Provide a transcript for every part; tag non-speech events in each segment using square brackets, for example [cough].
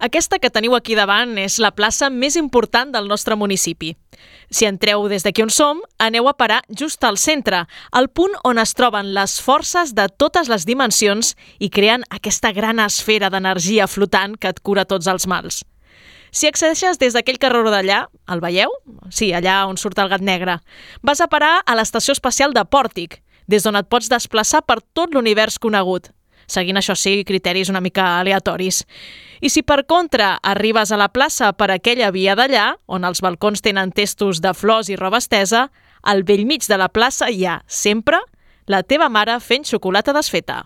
Aquesta que teniu aquí davant és la plaça més important del nostre municipi. Si entreu des d'aquí on som, aneu a parar just al centre, al punt on es troben les forces de totes les dimensions i creen aquesta gran esfera d'energia flotant que et cura tots els mals. Si accedeixes des d'aquell carreró d'allà, el veieu? Sí, allà on surt el gat negre. Vas a parar a l'estació espacial de Pòrtic, des d'on et pots desplaçar per tot l'univers conegut seguint això sí criteris una mica aleatoris. I si per contra arribes a la plaça per aquella via d'allà, on els balcons tenen testos de flors i roba estesa, al vell mig de la plaça hi ha, sempre, la teva mare fent xocolata desfeta.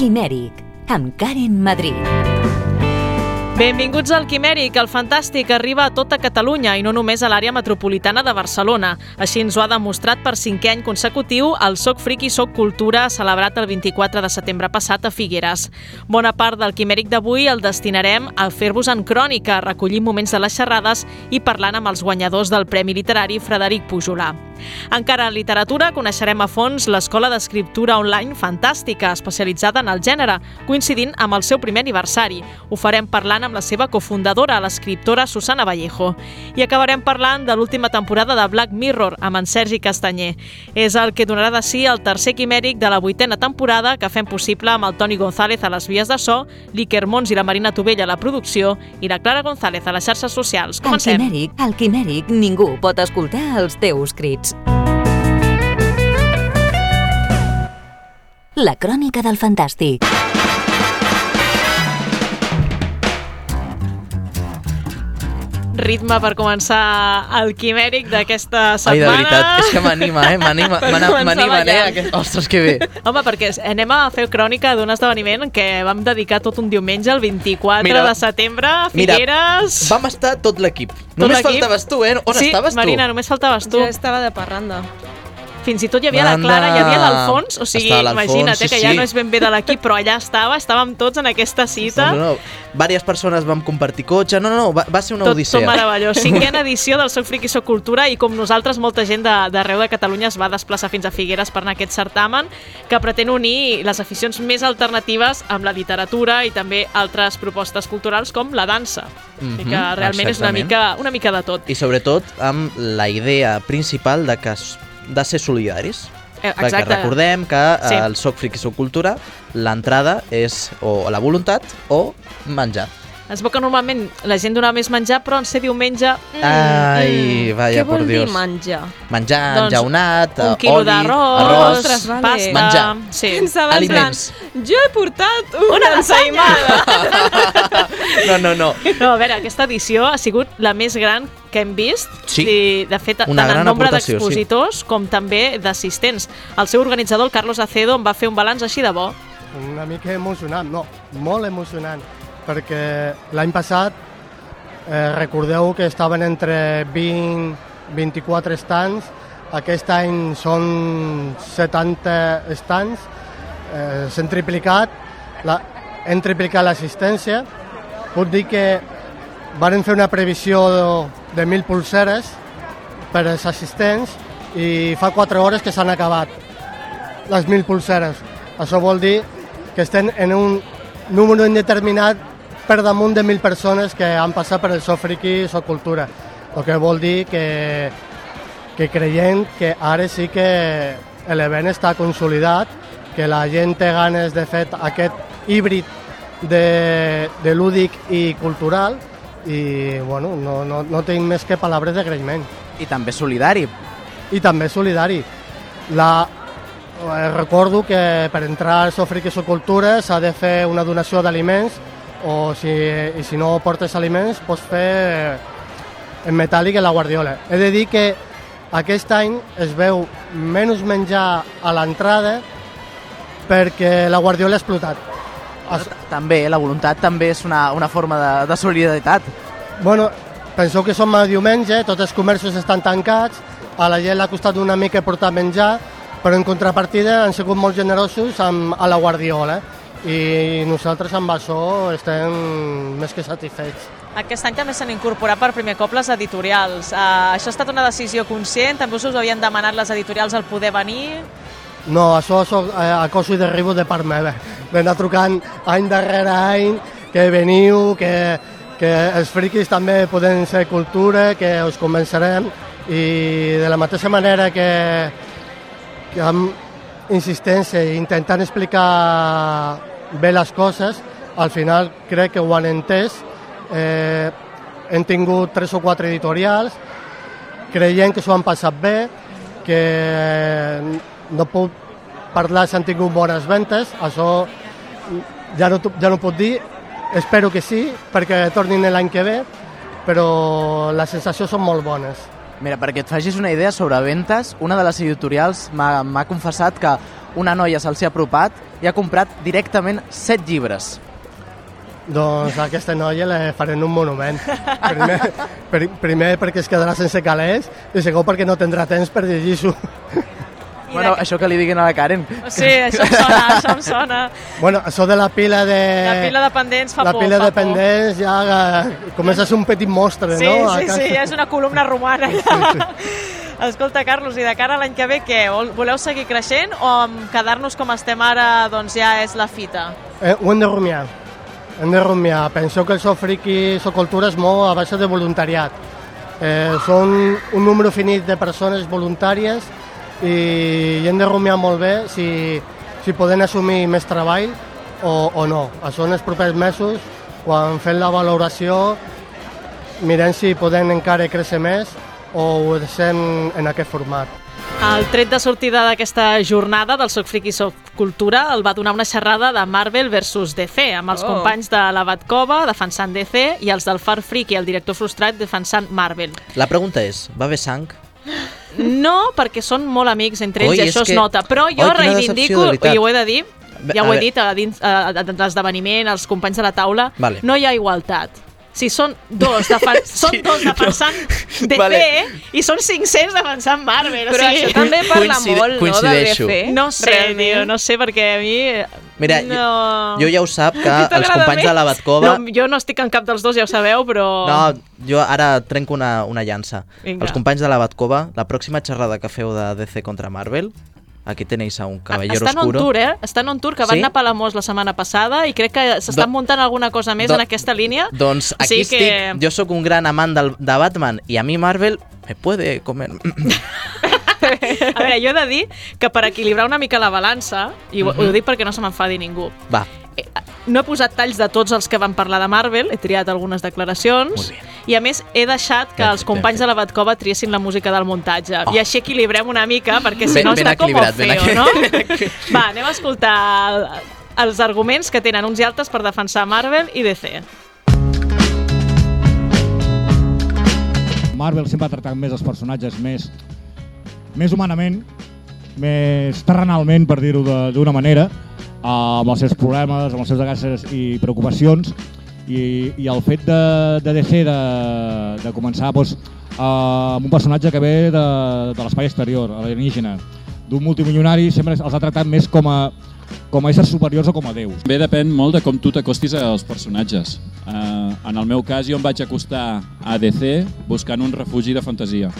Quimèric, amb Karen Madrid. Benvinguts al Quimèric, el fantàstic arriba a tota Catalunya i no només a l'àrea metropolitana de Barcelona. Així ens ho ha demostrat per cinquè any consecutiu el Soc Friki Soc Cultura celebrat el 24 de setembre passat a Figueres. Bona part del Quimèric d'avui el destinarem a fer-vos en crònica, recollir moments de les xerrades i parlant amb els guanyadors del Premi Literari Frederic Pujolà. Encara en literatura coneixerem a fons l'Escola d'Escriptura Online Fantàstica, especialitzada en el gènere, coincidint amb el seu primer aniversari. Ho farem parlant amb la seva cofundadora, l'escriptora Susana Vallejo. I acabarem parlant de l'última temporada de Black Mirror amb en Sergi Castanyer. És el que donarà de si el tercer quimèric de la vuitena temporada que fem possible amb el Toni González a les vies de so, l'Iker Mons i la Marina Tovella a la producció i la Clara González a les xarxes socials. Comencem. Al quimèric, al quimèric, ningú pot escoltar els teus crits. La crònica del fantàstic. Ritme per començar el quimèric d'aquesta setmana. Ai, de veritat, és que m'anima, eh? M'anima, [laughs] m'anima, eh? Aquest... Ostres, que bé. Home, perquè anem a fer crònica d'un esdeveniment que vam dedicar tot un diumenge, el 24 mira, de setembre, a Figueres... Mira, vam estar tot l'equip. Només faltaves tu, eh? On sí, estaves tu? Sí, Marina, només faltaves tu. Jo estava de parranda. Fins i tot hi havia Banda. la Clara, hi havia l'Alfons, o sigui, imagina't sí, que ja no és ben bé de l'equip, però allà estava, estàvem tots en aquesta cita. No, no, no. Vàries persones vam compartir cotxe, no, no, no, va, va ser una tot, odissea. Tot meravellós. [laughs] Cinquena edició del Soc Friqui Soc Cultura i com nosaltres, molta gent d'arreu de, de Catalunya es va desplaçar fins a Figueres per anar a aquest certamen que pretén unir les aficions més alternatives amb la literatura i també altres propostes culturals com la dansa. Mm -hmm, que realment exactament. és una mica, una mica de tot. I sobretot amb la idea principal de que de ser solidaris. Eh, exacte. Perquè recordem que sí. el Soc Friqui Soc Cultura, l'entrada és o la voluntat o menjar. Es veu que normalment la gent donava més menjar, però en ser diumenge... Mm, Ai, mm, vaya, por Dios. Què vol dir menjar? Menjar, doncs, enjaunat, un quilo d'arròs, arròs, vale. pasta... Menjar. Sí. Pensava Aliments. Plan, jo he portat una, una ensaïmada. [laughs] no, no, no. No, a veure, aquesta edició ha sigut la més gran que hem vist. Sí. I, de fet, una tant en nombre d'expositors sí. com també d'assistents. El seu organitzador, el Carlos Acedo, en va fer un balanç així de bo. Una mica emocionant, no, molt emocionant perquè l'any passat eh, recordeu que estaven entre 20 24 estants, aquest any són 70 estants, eh, s'han triplicat, la, hem triplicat l'assistència, puc dir que varen fer una previsió de 1.000 pulseres per als assistents i fa 4 hores que s'han acabat les 1.000 pulseres. Això vol dir que estem en un número indeterminat per damunt de 1.000 persones que han passat per el Sofriqui i Socultura, el que vol dir que, que creiem que ara sí que l'event està consolidat, que la gent té ganes de fer aquest híbrid de, de lúdic i cultural i bueno, no, no, no tinc més que paraules d'agraïment. I també solidari. I també solidari. La, eh, recordo que per entrar al Sofric i Socultura s'ha de fer una donació d'aliments o si, i si no portes aliments pots fer en metàl·lic en la guardiola. He de dir que aquest any es veu menys menjar a l'entrada perquè la guardiola ha explotat. Es... També, la voluntat també és una, una forma de, de solidaritat. Bueno, penseu que som a diumenge, tots els comerços estan tancats, a la gent l'ha costat una mica portar menjar, però en contrapartida han sigut molt generosos amb, a la guardiola i nosaltres amb això estem més que satisfets. Aquest any també s'han incorporat per primer cop les editorials. Uh, això ha estat una decisió conscient? També us havien demanat les editorials al poder venir? No, això soc, eh, acoso i derribo de part meva. M'he trucant any darrere any que veniu, que, que els friquis també poden ser cultura, que us convencerem i de la mateixa manera que, que amb insistència i intentant explicar bé les coses, al final crec que ho han entès. Eh, hem tingut tres o quatre editorials, creient que s'ho han passat bé, que no puc parlar si han tingut bones ventes, això ja no, ja no puc dir, espero que sí, perquè tornin l'any que ve, però les sensacions són molt bones. Mira, perquè et facis una idea sobre ventes, una de les editorials m'ha confessat que una noia se'ls ha apropat i ha comprat directament set llibres. Doncs a aquesta noia la farem un monument. Primer, per, primer perquè es quedarà sense calés i segon perquè no tindrà temps per llegir-s'ho. Bueno, això que li diguin a la Karen. Sí, això em sona, això em sona. Bueno, això de la pila de... La pila de pendents fa la por, pila fa de pendents ja eh, comença a ser un petit mostre, sí, no? Sí, sí, sí, és una columna romana. Sí, sí. Escolta, Carlos, i de cara a l'any que ve, què? Voleu seguir creixent o quedar-nos com estem ara doncs ja és la fita? Eh, ho hem de rumiar. Hem de rumiar. Penso que el so friki, so cultura és molt a base de voluntariat. Eh, són un número finit de persones voluntàries i, i hem de rumiar molt bé si, si podem assumir més treball o, o no. Això en els propers mesos, quan fem la valoració, mirem si podem encara créixer més o ho deixem en aquest format. El tret de sortida d'aquesta jornada del Soc Friki Soc Cultura el va donar una xerrada de Marvel versus DC, amb els oh. companys de la Batcova defensant DC i els del Far Freak i el director frustrat defensant Marvel. La pregunta és, va haver sang? No, perquè són molt amics entre ells Oi, i això es que... nota. Però jo Oi, reivindico, i ho he de dir, ja ho he dit a dins a, a, l'esdeveniment, als companys de la taula, vale. no hi ha igualtat. Si són dos, defen sí, són dos defensant [laughs] DC vale. i són 500 defensant Marvel. Però o sigui, això també parla Coincide, molt, no, de DC? No sé, tio, no sé, perquè a mi... Mira, no... jo, jo ja ho sap, que [laughs] els companys de la Batcova... No, jo no estic en cap dels dos, ja ho sabeu, però... No, jo ara trenco una, una llança. Vinga. Els companys de la Batcova, la pròxima xerrada que feu de DC contra Marvel, Aquí tenéis a un caballero estan oscuro. Estan on tour, eh? Estan on tour, que van sí? anar a Palamós la setmana passada i crec que s'estan Do... muntant alguna cosa més Do... en aquesta línia. Doncs aquí estic, que... jo sóc un gran amant del, de Batman i a mi Marvel me puede comer... [laughs] a veure, jo he de dir que per equilibrar una mica la balança, i ho, uh -huh. ho dic perquè no se m'enfadi ningú, Va. Eh, no he posat talls de tots els que van parlar de Marvel, he triat algunes declaracions i a més he deixat que ben, els companys ben de la Batcova triessin la música del muntatge oh. i així equilibrem una mica perquè si ben, no està com el feo, no? Va, anem a escoltar els arguments que tenen uns i altres per defensar Marvel i DC. Marvel sempre ha tractat més els personatges més, més humanament, més terrenalment, per dir-ho d'una manera, amb els seus problemes, amb les seves gràcies i preocupacions i, i el fet de, de DC de, de començar doncs, amb un personatge que ve de, de l'espai exterior, alienígena, d'un multimilionari, sempre els ha tractat més com a, com a éssers superiors o com a déus. Bé, depèn molt de com tu t'acostis als personatges. Uh, en el meu cas, jo em vaig acostar a DC buscant un refugi de fantasia.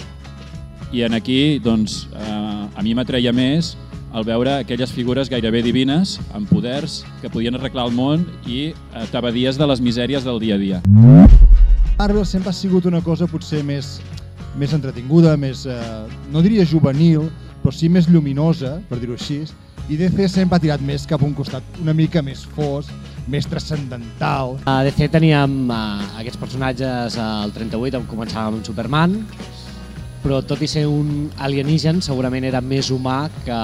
I en aquí, doncs, uh, a mi m'atreia més al veure aquelles figures gairebé divines, amb poders, que podien arreglar el món i eh, t'abadies de les misèries del dia a dia. Marvel sempre ha sigut una cosa potser més, més entretinguda, més, eh, no diria juvenil, però sí més lluminosa, per dir-ho així, i DC sempre ha tirat més cap a un costat una mica més fos, més transcendental. A DC teníem uh, aquests personatges al 38, on començàvem amb Superman, però tot i ser un alienígen segurament era més humà que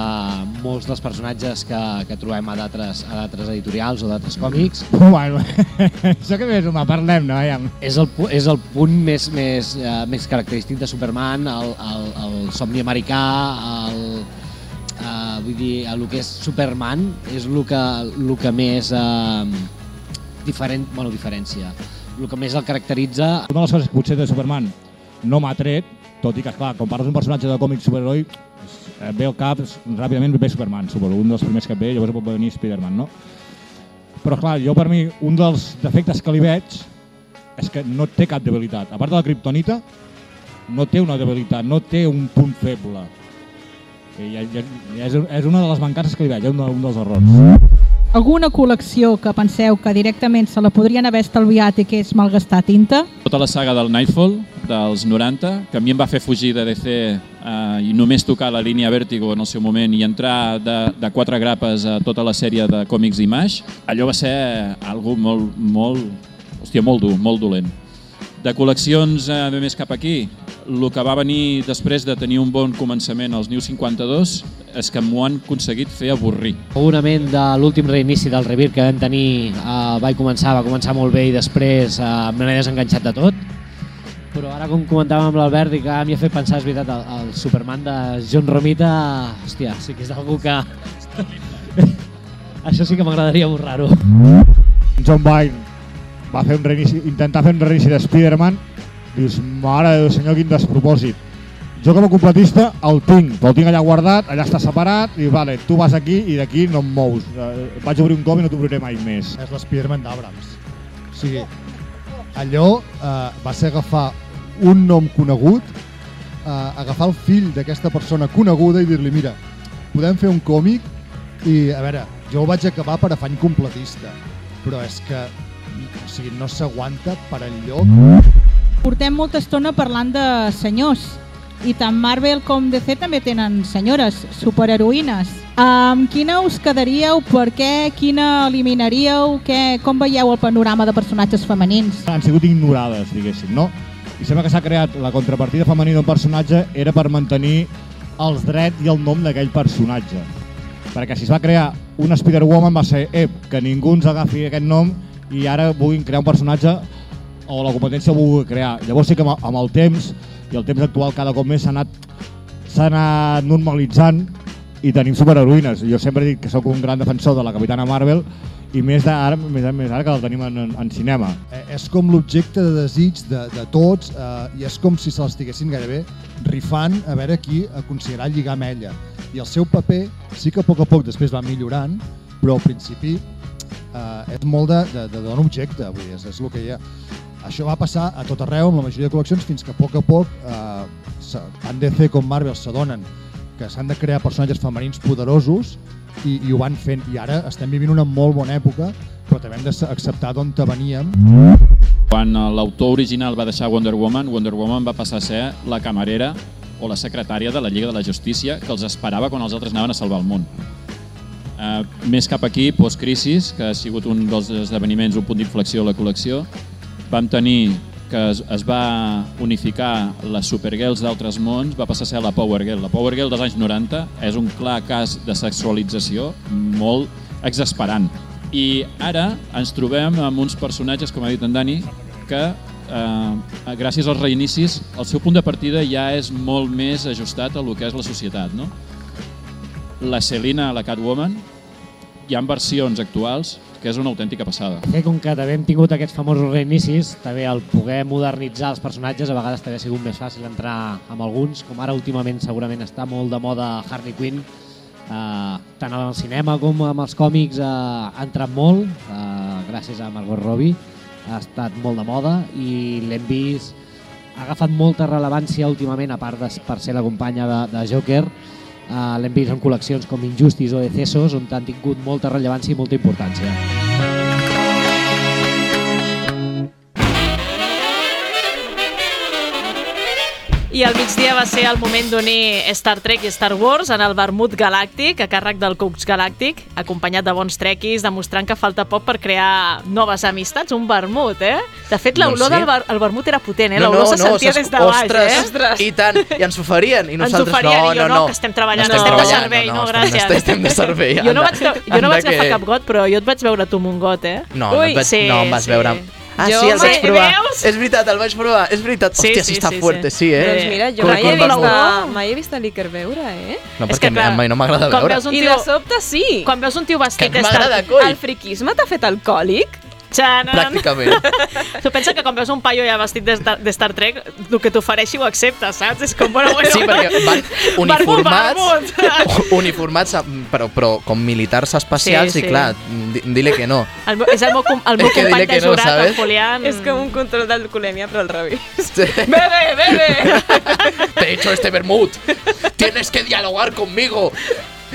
molts dels personatges que, que trobem a d'altres editorials o d'altres còmics. [laughs] Bueno, [laughs] això que més humà, parlem, no? Ja. És, el, és el punt més, més, uh, més característic de Superman, el, el, el somni americà, el, uh, vull dir, el que és Superman és el que, el que més uh, diferent, bueno, diferència, el que més el caracteritza. Una de les coses que potser de Superman no m'ha tret tot i que, esclar, quan parles d'un personatge de còmic superheroi, eh, ve al cap ràpidament ve Superman, suposo, un dels primers que ve, llavors pot venir Spider-Man, no? Però, clar, jo per mi, un dels defectes que li veig és que no té cap debilitat. A part de la kriptonita, no té una debilitat, no té un punt feble. I ja, ja és, és una de les mancances que li veig, un, de, un dels errors. Alguna col·lecció que penseu que directament se la podrien haver estalviat i que és malgastar tinta? Tota la saga del Nightfall, dels 90, que a mi em va fer fugir de DC eh, i només tocar la línia Vertigo en el seu moment i entrar de, de quatre grapes a tota la sèrie de còmics Image, allò va ser algo molt, molt, hòstia, molt dur, molt dolent. De col·leccions eh, més cap aquí, el que va venir després de tenir un bon començament als New 52 és que m'ho han aconseguit fer avorrir. Segurament de l'últim reinici del Revir que vam tenir eh, vaig començar, va començar molt bé i després eh, me n'he desenganxat de tot. Però ara, com comentàvem amb l'Albert i que m'hi ha fet pensar, és veritat, el, el Superman de John Romita, hòstia, sí que és algú que... [laughs] Això sí que m'agradaria borrar-ho. John Byrne va fer un reinici, intentar fer un reinici de Spider-Man, dius, mare de Déu senyor, quin despropòsit. Jo com a completista el tinc, però el tinc allà guardat, allà està separat, i vale, tu vas aquí i d'aquí no em mous. Eh, vaig obrir un cop i no t'obriré mai més. És l'Spiderman d'Abrams. O sigui, allò eh, va ser agafar un nom conegut, eh, agafar el fill d'aquesta persona coneguda i dir-li, mira, podem fer un còmic i, a veure, jo ho vaig acabar per afany completista, però és que o sigui, no s'aguanta per enlloc. Portem molta estona parlant de senyors i tant Marvel com DC també tenen senyores, superheroïnes. Amb quina us quedaríeu? Per què? Quina eliminaríeu? Què, com veieu el panorama de personatges femenins? Han sigut ignorades, diguéssim, no? I sembla que s'ha creat la contrapartida femenina d'un personatge era per mantenir els drets i el nom d'aquell personatge. Perquè si es va crear una Spider-Woman va ser ep, que ningú ens agafi aquest nom i ara vulguin crear un personatge o la competència ho vulgui crear. Llavors sí que amb, el temps i el temps actual cada cop més s'ha anat, anat normalitzant i tenim superheroïnes. Jo sempre dic que sóc un gran defensor de la Capitana Marvel i més ara, més, més ara que la tenim en, en cinema. Eh, és com l'objecte de desig de, de tots eh, i és com si se l'estiguessin gairebé rifant a veure qui aconseguirà lligar amb ella. I el seu paper sí que a poc a poc després va millorant, però al principi eh, és molt de, de, de d'un objecte, vull dir, és, és el que hi ha. Això va passar a tot arreu, amb la majoria de col·leccions, fins que a poc a poc eh, tant DC com Marvel s'adonen que s'han de crear personatges femenins poderosos i, i ho van fent. I ara estem vivint una molt bona època, però també hem d'acceptar d'on veníem. Quan l'autor original va deixar Wonder Woman, Wonder Woman va passar a ser la camarera o la secretària de la Lliga de la Justícia que els esperava quan els altres anaven a salvar el món. Uh, més cap aquí, post-crisis, que ha sigut un dels esdeveniments, un punt d'inflexió a la col·lecció, vam tenir que es, es va unificar les Supergirls d'altres mons, va passar a ser la Power Girl. La Power Girl dels anys 90 és un clar cas de sexualització molt exasperant. I ara ens trobem amb uns personatges, com ha dit en Dani, que eh, gràcies als reinicis el seu punt de partida ja és molt més ajustat a lo que és la societat. No? La Selina, la Catwoman, hi ha versions actuals que és una autèntica passada. Fer com que també hem tingut aquests famosos reinicis, també el poder modernitzar els personatges a vegades també ha sigut més fàcil entrar amb alguns, com ara últimament segurament està molt de moda Harley Quinn, eh, tant al cinema com amb els còmics eh, ha entrat molt, eh, gràcies a Margot Robbie, ha estat molt de moda i l'hem vist, ha agafat molta rellevància últimament, a part de per ser la companya de, de Joker, L'hem vist en col·leccions com Injustice o Decesos, on han tingut molta rellevància i molta importància. I al migdia va ser el moment d'unir Star Trek i Star Wars en el vermut galàctic, a càrrec del Cux Galàctic, acompanyat de bons trequis, demostrant que falta poc per crear noves amistats, un vermut, eh? De fet, l'olor no, sí. del ver el vermut era potent, eh? L'olor no, no, se sentia no, des de baix, ostres, eh? Ostres, i tant, i ens oferien, i nosaltres ens oferien, no, i jo, no, no, que estem treballant, estem, estem treballant, de servei, no, no, no gràcies. Estem, [laughs] estem de servei, jo no vaig, jo no vaig agafar cap got, però jo et vaig veure tu amb un got, eh? No, Ui, no, et vaig, sí, no em vas sí. veure Ah, Jo sí, el vaig mai- provar. veus? És veritat, el vaig provar. És veritat. Sí, Hòstia, sí, sí, està sí, fuerte, sí. sí, eh? Doncs mira, jo mai he, vist mai he vist a l'Iker beure, eh? No, És perquè que, clar, a mi no m'agrada quan veure. veus un I tio- de sobte sí. Quan veus un tio vestit Que m'agrada, coi. El friquisme t'ha fet alcohòlic? Xanan. Pràcticament. [laughs] Tu pensa que quan veus un paio ja vestit de Star, de Star Trek, el que t'ofereixi ho acceptes, saps? És com, bueno, bueno. Sí, perquè van [laughs] uniformats, [laughs] uniformats però, però com militars especials Sí, i sí. clar, di- dile que no. El, és el meu, com- el meu company de que no, jurat, ¿sabes? el Julián. És com un control d'alcoholèmia, però al revés. Sí. Bebe, bebe! Te he hecho este vermut. Tienes que dialogar conmigo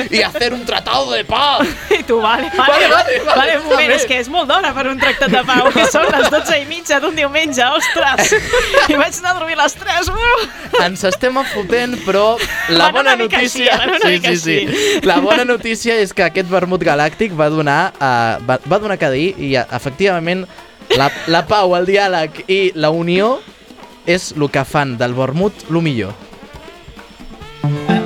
y hacer un tratado de paz. I tu, vale, Vale, vale, vale, vale, vale un moment, és que és molt d'hora per un tractat de pau, que són les 12 i mitja d'un diumenge, ostres! I vaig anar a dormir a les 3, uh! Ens estem enfotent, però la Van bona així, notícia... mica sí, sí, així. sí. La bona notícia és que aquest vermut galàctic va donar, uh, va, va donar que dir i uh, efectivament la, la pau, el diàleg i la unió és el que fan del vermut el millor. Això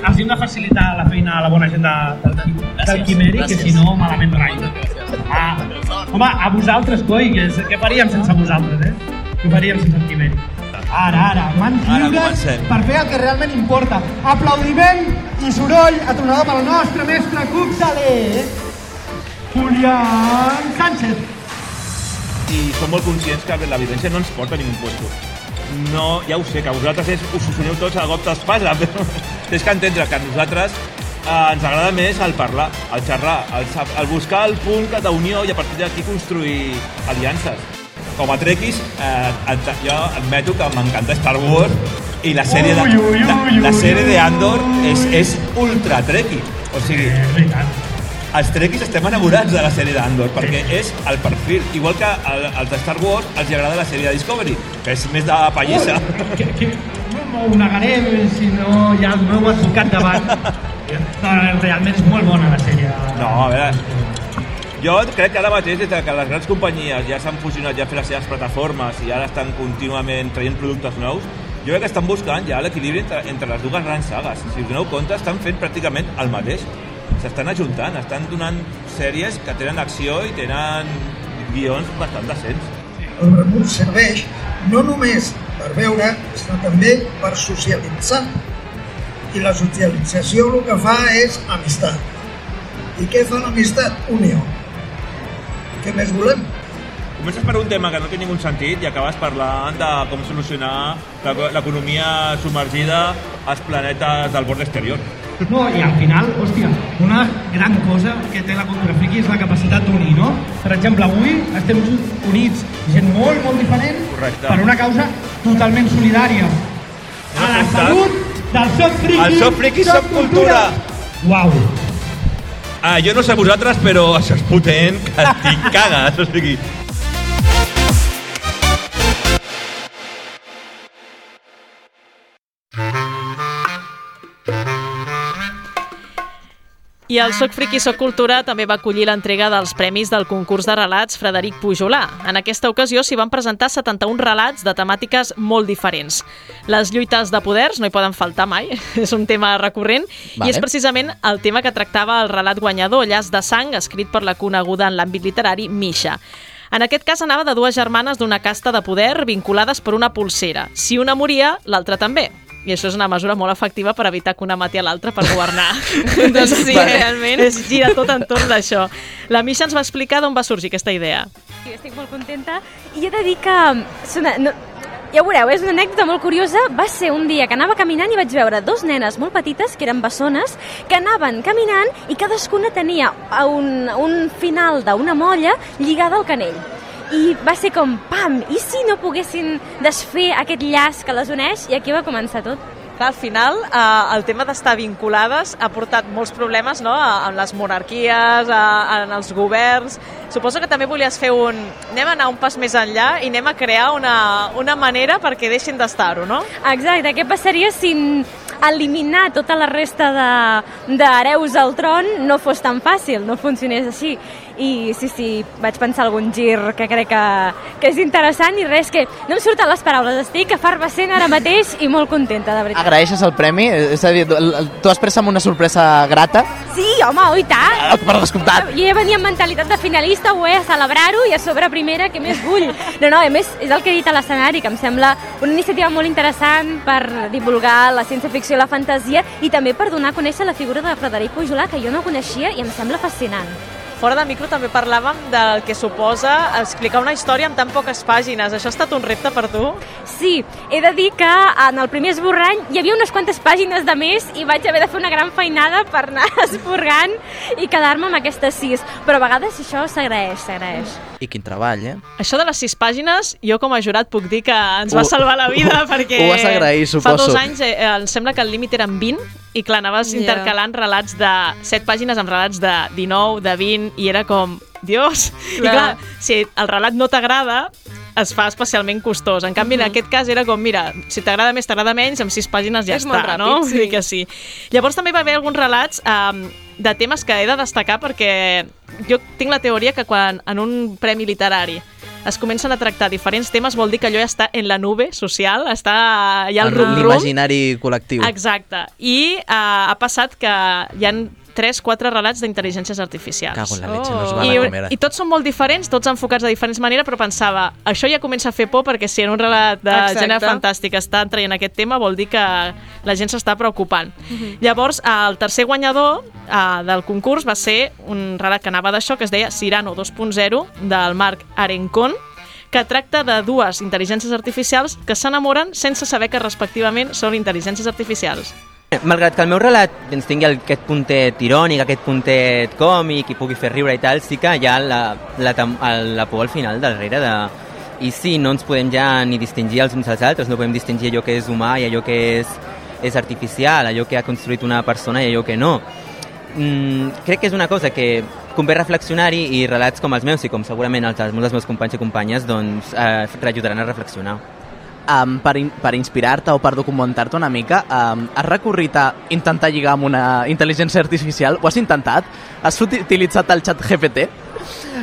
els hem de facilitar la feina a la bona gent de, del, del Quimeri, que si no, malament rai. Ah, home, a vosaltres, coi, que, què faríem sense vosaltres, eh? Què faríem sense el Quimeri? Ara, ara, mans lliures per fer el que realment importa. Aplaudiment i soroll atronador pel nostre mestre cocteler, Julián Sánchez. I som molt conscients que la violència no ens porta a ningú puesto. No, ja ho sé, que vosaltres és, us solucioneu tots a cop d'espasa, [laughs] però tens que entendre que a nosaltres eh, ens agrada més el parlar, el xerrar, el, el buscar el punt d'unió i a partir d'aquí construir aliances. Com a trequis, eh, jo admeto que m'encanta Star Wars i la sèrie de, la, la sèrie de Andor és, és ultra trequi. O sigui. Els trequis estem enamorats de la sèrie d'Andor perquè és el perfil, igual que el, els de Star Wars els agrada la sèrie de Discovery que és més de pallissa Que, que, no ho negaré si no el meu advocat davant. [laughs] No, realment és molt bona la sèrie. no, a veure jo crec que ara mateix, des de que les grans companyies ja s'han fusionat, ja han fet les seves plataformes i ara estan contínuament traient productes nous, jo crec que estan buscant ja l'equilibri entre, entre les dues grans sagues. Si us doneu compte, estan fent pràcticament el mateix. S'estan ajuntant, estan donant sèries que tenen acció i tenen guions bastant decents. El vermut serveix no només per veure, sinó també per socialitzar. I la socialització el que fa és amistat. I què fa l'amistat? Unió. Què més volem? Comences per un tema que no té ningú sentit i acabes parlant de com solucionar l'eco- l'economia submergida als planetes del bord exterior. No, i al final, hòstia, una gran cosa que té la cultura friki és la capacitat d'unir, no? Per exemple, avui estem units, gent molt, molt diferent, Correcte. per una causa totalment solidària. A la salut del soc friki, El soc friki, soc cultura. Uau. Ah, jo no sé vosaltres, però això és potent, que t'hi cagues. O sigui, I el Soc Friki Soc Cultura també va acollir l'entrega dels premis del concurs de relats Frederic Pujolà. En aquesta ocasió s'hi van presentar 71 relats de temàtiques molt diferents. Les lluites de poders no hi poden faltar mai, [laughs] és un tema recurrent, Vale. i és precisament el tema que tractava el relat guanyador, Llaç de sang, escrit per la coneguda en l'àmbit literari Misha. En aquest cas anava de dues germanes d'una casta de poder vinculades per una pulsera. Si una moria, l'altra també. I això és una mesura molt efectiva per evitar que una mati a l'altra per governar. [laughs] Doncs sí, realment. Es gira tot entorn d'això. La Misha ens va explicar d'on va sorgir aquesta idea. Jo estic molt contenta i he de dir que... és Una, no, ja ho veureu, és una anècdota molt curiosa. Va ser un dia que anava caminant i vaig veure dos nenes molt petites, que eren bessones, que anaven caminant i cadascuna tenia un, un final d'una molla lligada al canell. I va ser com, pam, i si no poguessin desfer aquest llaç que les uneix? I aquí va començar tot. Clar, al final, eh, el tema d'estar vinculades ha portat molts problemes no? a- les monarquies, a, en els governs. Suposo que també volies fer un... Anem a anar un pas més enllà i anem a crear una, una manera perquè deixin d'estar-ho, no? Exacte, què passaria si eliminar tota la resta de- d'hereus al tron no fos tan fàcil, no funcionés així. I sí, sí, vaig pensar algun gir que crec que, que és interessant i res, que no em surten les paraules, estic efervescent ara mateix i molt contenta, de veritat. Agraeixes el premi? És a dir, tu has pres amb una sorpresa grata? Sí, home, oh, i tant! Ah, Per descomptat! Jo ja venia amb mentalitat de finalista, ho he a celebrar-ho i a sobre primera, què més vull? No, no, a més, és el que he dit a l'escenari, que em sembla una iniciativa molt interessant per divulgar la ciència-ficció i la fantasia i també per donar a conèixer la figura de Frederic Pujolà, que jo no coneixia i em sembla fascinant. Fora de micro també parlàvem del que suposa explicar una història en tan poques pàgines. Això ha estat un repte per tu? Sí, he de dir que en el primer esborrany hi havia unes quantes pàgines de més i vaig haver de fer una gran feinada per anar [laughs] esborrant i quedar-me amb aquestes sis. Però a vegades això s'agraeix, s'agraeix. I quin treball, eh? Això de les sis pàgines, jo com a jurat puc dir que ens va salvar la vida [laughs] ho- perquè ho vas agrair, fa suposo. dos anys eh, em sembla que el límit eren 20 i clar, anaves Ja. intercalant relats de 7 pàgines amb relats de 19, de 20 i era com, dios! I Clar. clar, si el relat no t'agrada es fa especialment costós. En canvi, en aquest cas era com, mira, si t'agrada més, t'agrada menys, amb sis pàgines ja És està, ràpid, no? sí. Vull dir que sí. Llavors també va haver alguns relats um, de temes que he de destacar perquè jo tinc la teoria que quan en un premi literari es comencen a tractar diferents temes vol dir que allò ja està en la nube social, està ja al En rum-rum. l'imaginari col·lectiu. Exacte. I uh, ha passat que hi han 3, 4 relats d'intel·ligències artificials. Cago en la leche, no es van I, a comer. I tots són molt diferents, tots enfocats de diferents maneres, però pensava, això ja comença a fer por perquè si en un relat de Exacte. gènere fantàstic estan traient aquest tema, vol dir que la gent s'està preocupant. Mhm. Llavors, el tercer guanyador uh, del concurs va ser un relat que anava d'això, que es deia Cirano 2.0, del Marc Arencon, que tracta de dues intel·ligències artificials que s'enamoren sense saber que respectivament són intel·ligències artificials. Malgrat que el meu relat doncs, tingui aquest puntet irònic, aquest puntet còmic i pugui fer riure i tal, sí que hi ha la, la, el- la por al final darrere de... I sí, no ens podem ja ni distingir els uns als altres, no podem distingir allò que és humà i allò que és, és artificial, allò que ha construït una persona i allò que no. Mm, crec que és una cosa que convé reflexionar-hi i relats com els meus i com segurament els dels meus companys i companyes doncs, eh, reajudaran a reflexionar. Um, per, in per inspirar-te o per documentar-te una mica, um, has recorrit a intentar lligar amb una intel·ligència artificial? Ho has intentat? Has uti- utilitzat el xat GPT?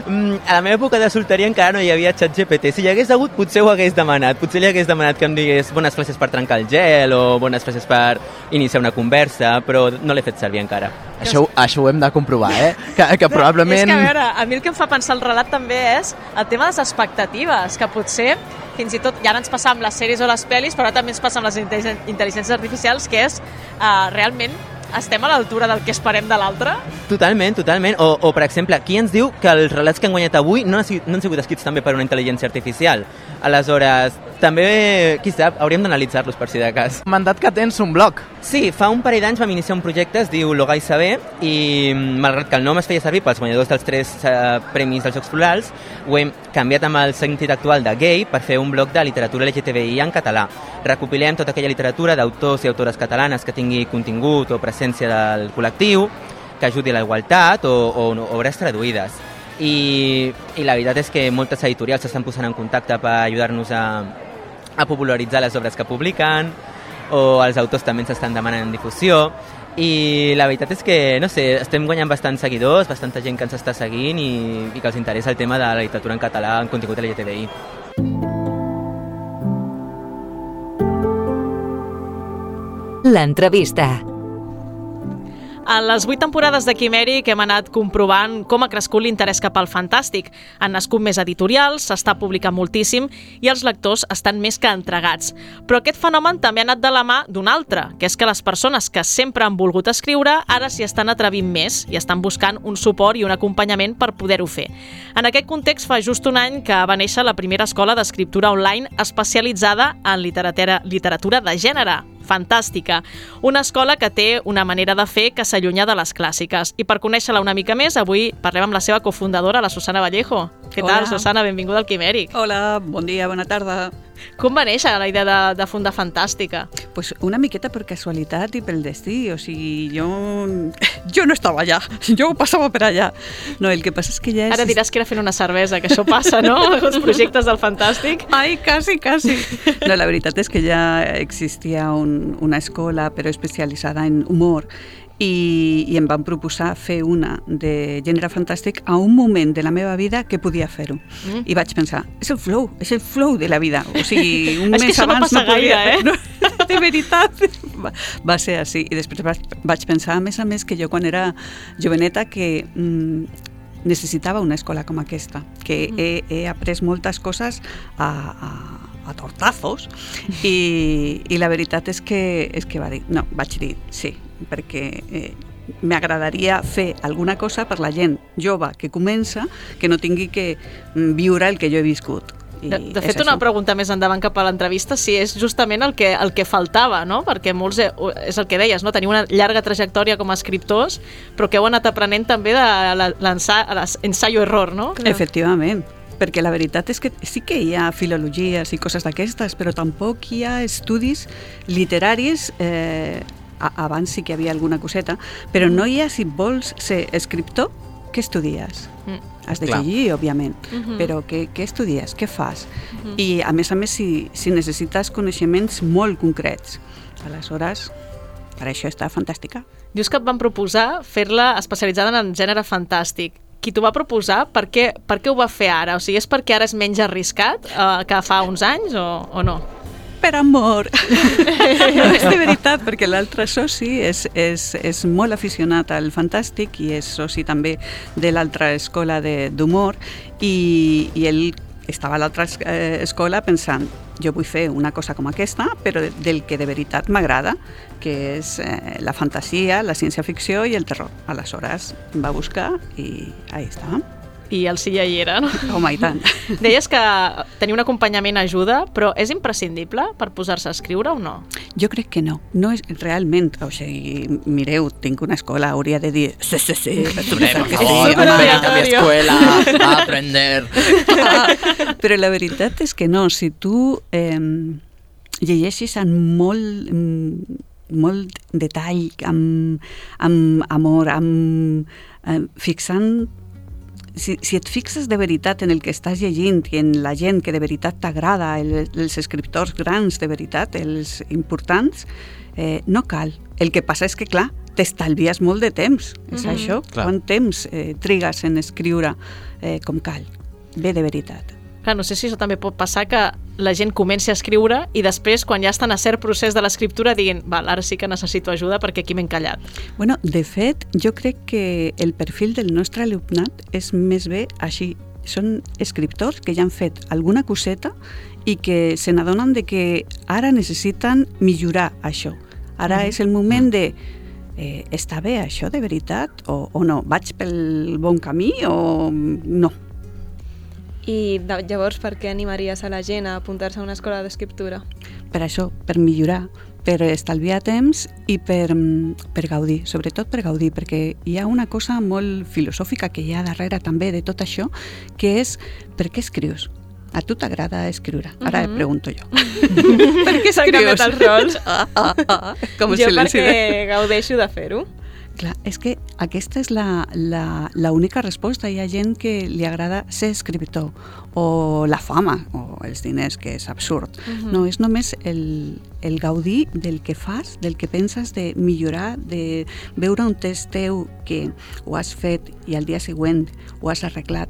Mm, a la meva època de solteria encara no hi havia xat GPT. Si hi hagués hagut, potser ho hagués demanat. Potser li hagués demanat que em digués bones frases per trencar el gel o bones frases per iniciar una conversa, però no l'he fet servir encara. Això, això ho hem de comprovar, eh? Que, que probablement... És que, a veure, a mi el que em fa pensar el relat també és el tema de les expectatives, que potser fins i tot ja ara ens passa amb les sèries o les pel·lis, però ara també ens passa amb les intel·ligèn- intel·ligències artificials, que és uh, realment estem a l'altura del que esperem de l'altre? Totalment, totalment. O, o, per exemple, qui ens diu que els relats que han guanyat avui no han, sigut- no han sigut escrits també per una intel·ligència artificial? Aleshores, també, qui sap, hauríem d'analitzar-los per si de cas. Mandat que tens un blog. Sí, fa un parell d'anys vam iniciar un projecte, es diu Logai Saber, i mm, malgrat que el nom es feia servir pels guanyadors dels tres eh, premis dels Jocs Florals, ho hem canviat amb el sentit actual de gay per fer un blog de literatura LGTBI en català. Recopilem tota aquella literatura d'autors i autores catalanes que tingui contingut o presència del col·lectiu, que ajudi a la igualtat o, o, o obres traduïdes. I, I la veritat és que moltes editorials s'estan posant en contacte per ajudar-nos a, a popularitzar les obres que publiquen, o els autors també ens estan demanant difusió, i la veritat és que, no sé, estem guanyant bastants seguidors, bastanta gent que ens està seguint i, i que els interessa el tema de la literatura en català en contingut LGTBI. L'entrevista. A les vuit temporades de Quimèric hem anat comprovant com ha crescut l'interès cap al fantàstic. Han nascut més editorials, s'està publicant moltíssim i els lectors estan més que entregats. Però aquest fenomen també ha anat de la mà d'un altre, que és que les persones que sempre han volgut escriure ara s'hi estan atrevint més i estan buscant un suport i un acompanyament per poder-ho fer. En aquest context fa just un any que va néixer la primera escola d'escriptura online especialitzada en literatura, literatura de gènere, fantàstica. Una escola que té una manera de fer que s'allunya de les clàssiques. I per conèixer-la una mica més, avui parlem amb la seva cofundadora, la Susana Vallejo. Què tal, Hola. Susana? Benvinguda al Quimèric. Hola, bon dia, bona tarda. Com va néixer la idea de, de fundar Fantàstica? Pues una miqueta per casualitat i pel destí, o sigui, jo, [laughs] jo no estava allà, jo passava per allà. No, el que passa és que ja... Ara diràs que era fent una cervesa, que això passa, no? [laughs] Els projectes del Fantàstic. Ai, quasi, quasi. No, la veritat és que ja existia un, una escola, però especialitzada en humor, i, i em van proposar fer una de gènere fantàstic a un moment de la meva vida que podia fer-ho. Mm. I vaig pensar, és el flow, és el flow de la vida. O sigui, [laughs] un mes no abans passa no podia... gaire, eh? No, [laughs] de veritat. Va, va ser així. I després vaig, vaig pensar, a més a més, que jo quan era joveneta que mm, necessitava una escola com aquesta, que he, he après moltes coses a, a, a tortazos [laughs] i, i la veritat és que, és que va dir, no, vaig dir sí, perquè eh, m'agradaria fer alguna cosa per la gent jove que comença que no tingui que mm, viure el que jo he viscut. I De, de fet, una això. pregunta més endavant cap a l'entrevista, si és justament el que, el que faltava, no? Perquè molts, eh, és el que deies, no? Teniu una llarga trajectòria com a escriptors, però que heu anat aprenent també de l'ensaio-error, no? Efectivament, perquè la veritat és que sí que hi ha filologies i coses d'aquestes, però tampoc hi ha estudis literaris eh, a- abans sí que hi havia alguna coseta, però no hi ha, si vols ser escriptor, què estudies? Mm. Has de Clar. llegir, òbviament, Mhm. però què, què estudies? Què fas? Mhm. I, a més a més, si, si necessites coneixements molt concrets, aleshores, per això està fantàstica. Dius que et van proposar fer-la especialitzada en gènere fantàstic. Qui t'ho va proposar, per què, per què ho va fer ara? O sigui, és perquè ara és menys arriscat eh, que fa uns anys o, o no? Per amor! no, és de veritat, perquè l'altre soci és, és, és molt aficionat al fantàstic i és soci també de l'altra escola d'humor i, i ell estava a l'altra eh, escola pensant jo vull fer una cosa com aquesta, però de- del que de veritat m'agrada, que és eh, la fantasia, la ciència-ficció i el terror. Aleshores va buscar i ahí està. I el ja hi era, no? Home, i tant. [laughs] Deies que tenir un acompanyament ajuda, però és imprescindible per posar-se a escriure o no? Jo crec que no. No és realment, o sigui, mireu, tinc una escola, hauria de dir sí, sí, sí, Hombre, por que favor, a mi escuela [laughs] a aprender. [laughs] Però la veritat és que no, si tu eh, llegeixes amb molt, mm, molt detall, amb, amb amor, amb, eh, fixant si, si et fixes de veritat en el que estàs llegint i en la gent que de veritat t'agrada, el, els escriptors grans de veritat, els importants, eh, no cal. El que passa és que, clar, t'estalvies molt de temps. És Mhm. això? Clar. Quant temps eh, trigues en escriure eh, com cal? Bé de veritat. Clar, no sé si això també pot passar que la gent comenci a escriure i després, quan ja estan a cert procés de l'escriptura, diguin, val, ara sí que necessito ajuda perquè aquí m'he encallat. Bueno, de fet, jo crec que el perfil del nostre alumnat és més bé així. Són escriptors que ja han fet alguna coseta i que se n'adonen de que ara necessiten millorar això. Ara Mhm. és el moment de eh, està bé això de veritat o, o no? Vaig pel bon camí o no? I de, llavors per què animaries a la gent a apuntar-se a una escola d'escriptura? per això, per millorar, per estalviar temps i per, mm, per gaudir, sobretot per gaudir, perquè hi ha una cosa molt filosòfica que hi ha darrere també de tot això, que és per què escrius? A tu t'agrada escriure? Ara Mhm. et pregunto jo. [laughs] per què s'han canviat els rols? Ah, ah, ah, com jo perquè de- gaudeixo de fer-ho. Clar, és que aquesta és la, la, la única resposta. Hi ha gent que li agrada ser escriptor, o la fama, o els diners, que és absurd. Mhm. No, és només el, el gaudir del que fas, del que penses, de millorar, de veure un test teu que ho has fet i al dia següent ho has arreglat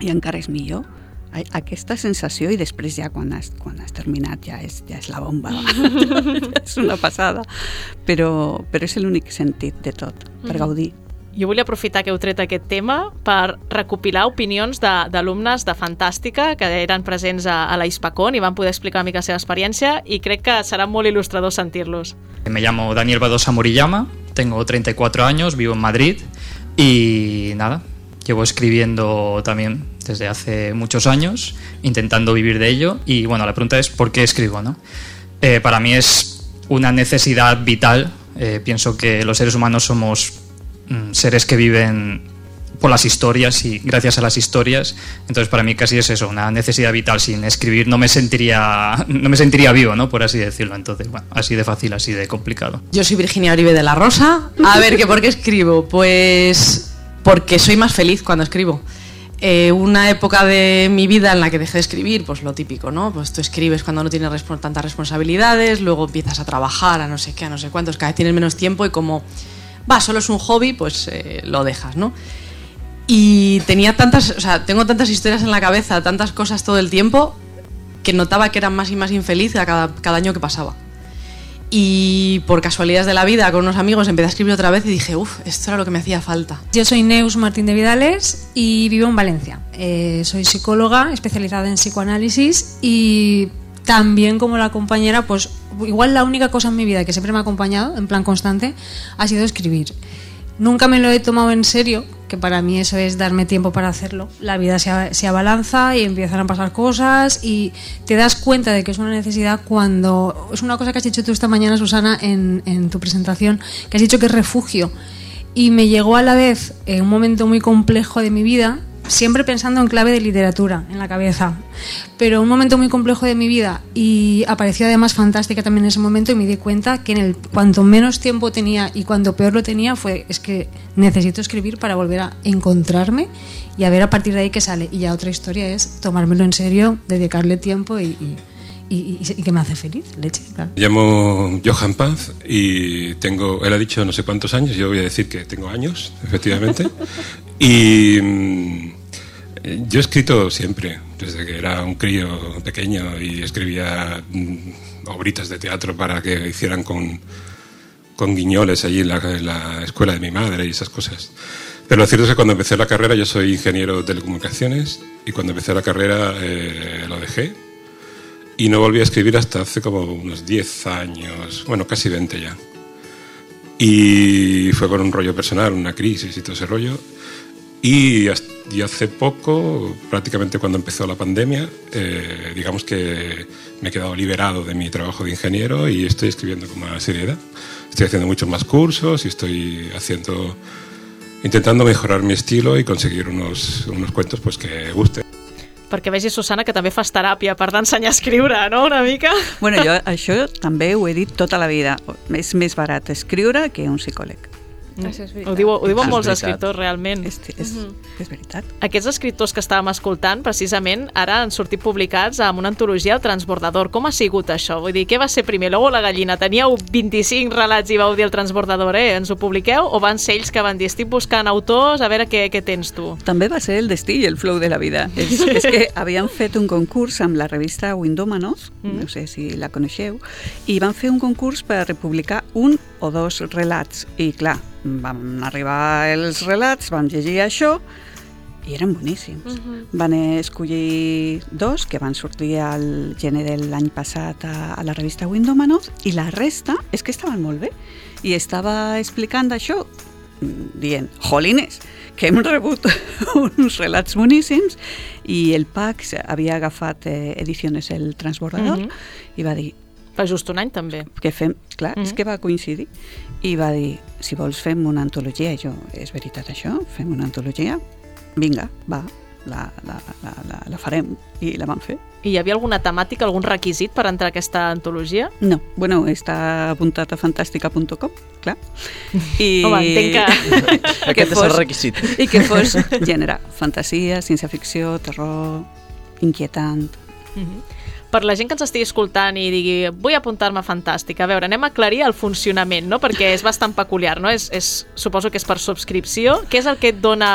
i encara és millor. A- Aquesta sensació i després ja quan has, quan has terminat ja és, ja és la bomba. [laughs] és una passada. Però, però és l'únic sentit de tot, per Mhm. gaudir. Jo volia aprofitar que heu tret aquest tema per recopilar opinions de- d'alumnes de, de Fantàstica que eren presents a, a la Hispacón i van poder explicar una mica la seva experiència i crec que serà molt il·lustrador sentir-los. Me llamo Daniel Badosa Moriyama, tengo 34 años, vivo en Madrid y nada, llevo escribiendo también desde hace muchos años, intentando vivir de ello y bueno, la pregunta es ¿por qué escribo? No? Eh, para mí es una necesidad vital, eh, pienso que los seres humanos somos mm, seres que viven por las historias y gracias a las historias. Entonces para mí casi es eso, una necesidad vital. Sin escribir no me sentiría, [laughs] no me sentiría vivo, ¿no? Por así decirlo. Entonces, bueno, así de fácil, así de complicado. Yo soy Virginia Oribe de la Rosa. A ver, ¿que ¿por qué escribo? Pues porque soy más feliz cuando escribo. Eh, una época de mi vida en la que dejé de escribir, pues lo típico, ¿no? Pues tú escribes cuando no tienes tantas responsabilidades, luego empiezas a trabajar, a no sé qué, a no sé cuántos, cada vez tienes menos tiempo y como, va, solo es un hobby, pues eh, lo dejas, ¿no? Y tenía tantas, o sea, tengo tantas historias en la cabeza, tantas cosas todo el tiempo, que notaba que era más y más infeliz a cada, cada año que pasaba. Y por casualidades de la vida, con unos amigos, empecé a escribir otra vez y dije, uff, esto era lo que me hacía falta. Yo soy Neus Martín de Vidales y vivo en Valencia. Eh, soy psicóloga especializada en psicoanálisis y también como la compañera, pues igual la única cosa en mi vida que siempre me ha acompañado en plan constante ha sido escribir. nunca me lo he tomado en serio, que para mí eso es darme tiempo para hacerlo. La vida se, se abalanza y empiezan a pasar cosas y te das cuenta de que es una necesidad cuando... Es una cosa que has dicho tú esta mañana, Susana, en, en tu presentación, que has dicho que es refugio. Y me llegó a la vez en un momento muy complejo de mi vida, siempre pensando en clave de literatura en la cabeza, pero un momento muy complejo de mi vida y apareció además fantástica también en ese momento y me di cuenta que en el cuanto menos tiempo tenía y cuanto peor lo tenía fue es que necesito escribir para volver a encontrarme y a ver a partir de ahí qué sale y ya otra historia es tomármelo en serio, dedicarle tiempo y, y- y- y- y que me hace feliz, leche, claro. Me llamo Johan Paz y tengo, él ha dicho no sé cuántos años, yo voy a decir que tengo años, efectivamente. y mm, yo he escrito siempre, desde que era un crío pequeño y escribía mm, obritas de teatro para que hicieran con, con guiñoles allí en la, en la escuela de mi madre y esas cosas. Pero lo cierto es que cuando empecé la carrera, yo soy ingeniero de telecomunicaciones y cuando empecé la carrera eh, lo dejé y no volví a escribir hasta hace como unos 10 años, bueno, casi 20 ya. Y fue con un rollo personal, una crisis y todo ese rollo. Y, hace poco, prácticamente cuando empezó la pandemia, eh, digamos que me he quedado liberado de mi trabajo de ingeniero y estoy escribiendo con más seriedad. Estoy haciendo muchos más cursos y estoy haciendo, intentando mejorar mi estilo y conseguir unos, unos cuentos pues, que gusten. Perquè vegi, Susana, que també fas teràpia per d'ensenyar a escriure, no?, una mica. Bueno, jo això també ho he dit tota la vida. És més barat escriure que un psicòleg. Això és veritat. Ho, diu, ho diuen molts veritat. escriptors, realment. És, és, és veritat. Aquests escriptors que estàvem escoltant, precisament, ara han sortit publicats amb una antologia, El Transbordador. Com ha sigut això? Vull dir, què va ser primer, l'ou o la gallina? Teníeu 25 relats i vau dir El Transbordador, eh? Ens ho publiqueu? O van ser ells que van dir, estic buscant autors, a veure què, què tens tu? També va ser el destí i el flow de la vida. [laughs] És, és que havien fet un concurs amb la revista Windómanos, Mm. no sé si la coneixeu, i van fer un concurs per publicar un o dos relats. I clar, van arribar els relats, vam llegir això i eren boníssims. Van escollir dos que van sortir al gener de l'any passat a, a la revista Windómanos i la resta és que estaven molt bé. I estava explicant això, dient, jolines, que hem rebut [laughs] uns relats boníssims i el PAC havia agafat eh, edicions El Transbordador Mhm. i va dir Fa just un any, també. que fem, clar, és Mhm. que va coincidir i va dir, si vols fem una antologia i jo, és veritat això? Fem una antologia? Vinga, va, la, la, la, la, la farem i la vam fer. I hi havia alguna temàtica, algun requisit per entrar a aquesta antologia? No, bueno, està apuntat a fantàstica.com, clar. I... [laughs] Home, entenc que- [laughs] Aquest és el requisit. I que fos [laughs] gènere, fantasia, ciència-ficció, terror, inquietant. Mhm. Per la gent que ens estigui escoltant i digui vull apuntar-me a Fantàstica, a veure, anem a aclarir el funcionament, no? perquè és bastant peculiar, no? És, és, suposo que és per subscripció. Què és el que et dona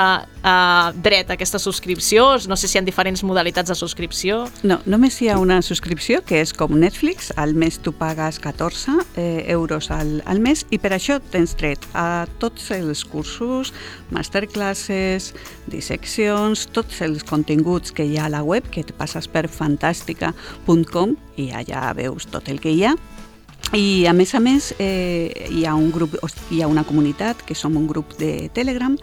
uh, dret a aquesta subscripció? No sé si hi ha diferents modalitats de subscripció. No, només hi ha una subscripció que és com Netflix, al mes tu pagues 14 eh, euros al, al mes i per això tens dret a tots els cursos, masterclasses, disseccions, tots els continguts que hi ha a la web, que et passes per fantàstica.com i allà veus tot el que hi ha. I a més a més eh, hi ha un grup, hi ha una comunitat que som un grup de Telegram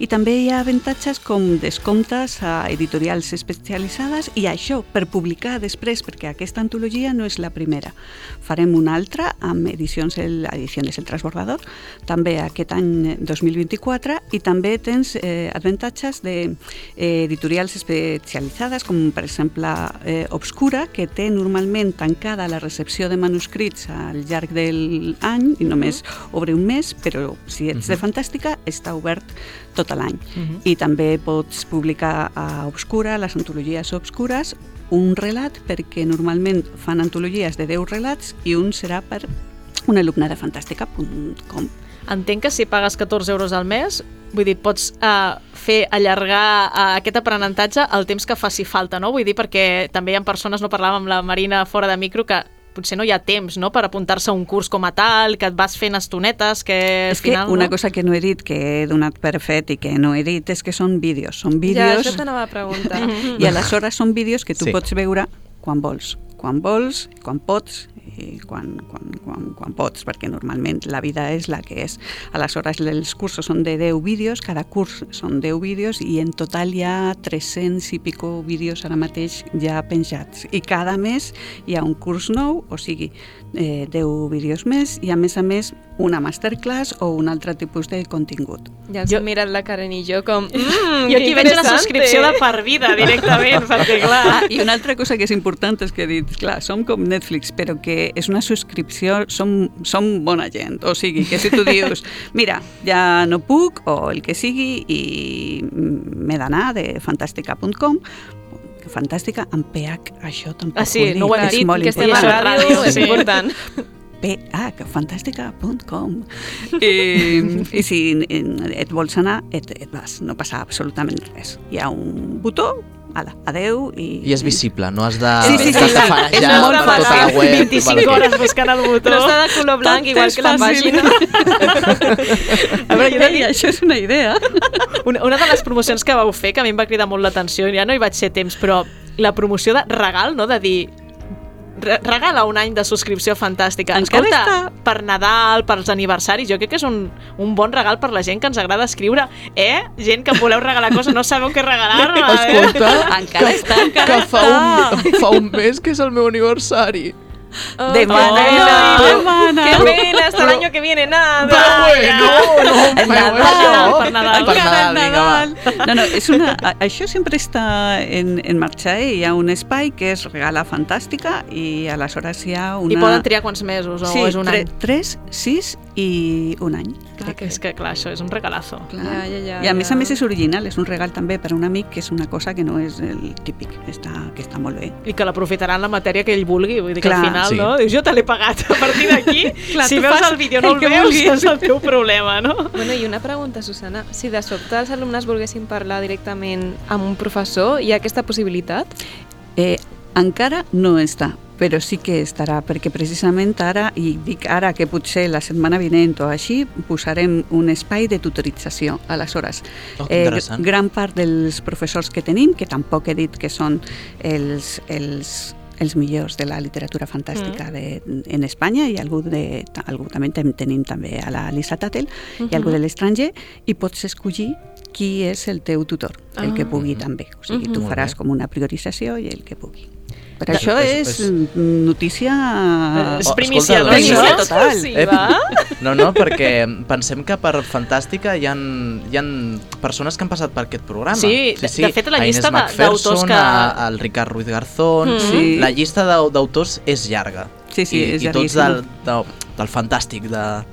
i també hi ha avantatges com descomptes a editorials especialitzades i això per publicar després perquè aquesta antologia no és la primera. Farem una altra amb edicions el, edicions El Transbordador també aquest any 2024 i també tens eh, avantatges de eh, especialitzades com per exemple eh, Obscura que té normalment tancada la recepció de manuscrits al llarg de l'any i només obre un mes, però si ets de Fantàstica està obert tot l'any. Mhm. I també pots publicar a Obscura, les antologies obscures, un relat, perquè normalment fan antologies de 10 relats i un serà per un alumne de fantàstica.com. Entenc que si pagues 14 euros al mes, vull dir, pots uh, fer allargar uh, aquest aprenentatge el temps que faci falta, no? Vull dir, perquè també hi ha persones, no parlàvem amb la Marina fora de micro, que potser no hi ha temps no? per apuntar-se a un curs com a tal, que et vas fent estonetes, que al És que final... una no? cosa que no he dit, que he donat per fet i que no he dit, és que són vídeos. Són Ja, vídeos... això t'anava a preguntar. [laughs] I aleshores són vídeos que tu Sí. pots veure quan vols. Quan vols, quan pots, i quan, quan, quan, quan pots, perquè normalment la vida és la que és. Aleshores, els cursos són de 10 vídeos, cada curs són 10 vídeos i en total hi ha 300 i pico vídeos ara mateix ja penjats. I cada mes hi ha un curs nou, o sigui, eh, 10 vídeos més i a més a més una masterclass o un altre tipus de contingut. Ja ens jo... hem mirat la Karen i jo com... Mm, [laughs] jo aquí veig una subscripció de per vida [laughs] directament, perquè clar... Ah, I una altra cosa que és important és que he dit, clar, som com Netflix, però que és una subscripció, som, som bona gent, o sigui, que si tu [laughs] dius, mira, ja no puc, o el que sigui, i m'he d'anar de fantàstica.com, fantàstica amb PH, això tampoc ah, sí, ho he dit, no ho hem és dit, molt que estem a important. ràdio, és Sí. important. phfantàstica.com I, [laughs] i si et vols anar, et, et vas, no passa absolutament res. Hi ha un botó, ala, adeu i... I és visible, no has de... Sí, sí, sí, sí. És molt per tota la fàcil. web. 25 vale, hores buscant el botó. No està de color blanc, igual és que la pàgina. [laughs] A veure, jo de Ei, això és una idea. Una, una de les promocions que vau fer, que a mi em va cridar molt l'atenció, ja no hi vaig ser temps, però la promoció de regal, no?, de dir regala un any de subscripció fantàstica. Encara Escolta, per Nadal, pels aniversaris, jo crec que és un, un bon regal per la gent que ens agrada escriure. Eh? Gent que voleu regalar coses, no sabeu què regalar-me. Escolta, eh? Encara que, està, encara que fa un, fa un mes que és el meu aniversari. Oh, Demana, qué demana. Qué pena, hasta el año que viene nada. bueno, no En feu Nadal, per Nadal. Per Nadal, vinga, va. No, no, és una, a- això sempre està en, en marxa, eh? Hi ha un espai que és Regala Fantàstica i aleshores hi ha una... I poden triar quants mesos, o sí, és un tre, any? Tres, sis i un any. Ah, que és que, clar, això és un regalazo. Clar. Ja, ja, ja, I a més ja. a més és original, és un regal també per a un amic, que és una cosa que no és el típic, està, que està molt bé. I que l'aprofitaran la matèria que ell vulgui. Vull dir que Clar, al final, sí. no? Dius, jo te l'he pagat. A partir d'aquí, [laughs] Clar, si veus fas el vídeo no el el que veus, vulguis. és el teu problema, no? Bueno, i una pregunta, Susana. Si de sobte els alumnes volguessin parlar directament amb un professor, hi ha aquesta possibilitat? Eh, encara no està, però sí que estarà, perquè precisament ara, i dic ara que potser la setmana vinent o així, posarem un espai de tutorització. Aleshores, Oh, que interessant. gran part dels professors que tenim, que tampoc he dit que són els, els, els millors de la literatura fantàstica de, en Espanya i algú, de, algú també ten- tenim també a la Lisa Tattel i algú de l'estranger i pots escollir qui és el teu tutor, el que Ah. pugui també. O sigui, tu Molt faràs bé. com una priorització i el que pugui. Per De- això és- és, és- notícia... És Oh, primícia, escolta, no? Primícia Això? total. Sí, Eh, va. [laughs] No, no, perquè pensem que per Fantàstica hi ha, hi ha persones que han passat per aquest programa. Sí, de- de fet, la A llista d'autors que- a- al Ricard Ruiz Garzón... Mm. Sí. La llista d'au- d'autors és llarga. Sí, sí, I, és I tots del, del, del fantàstic, de,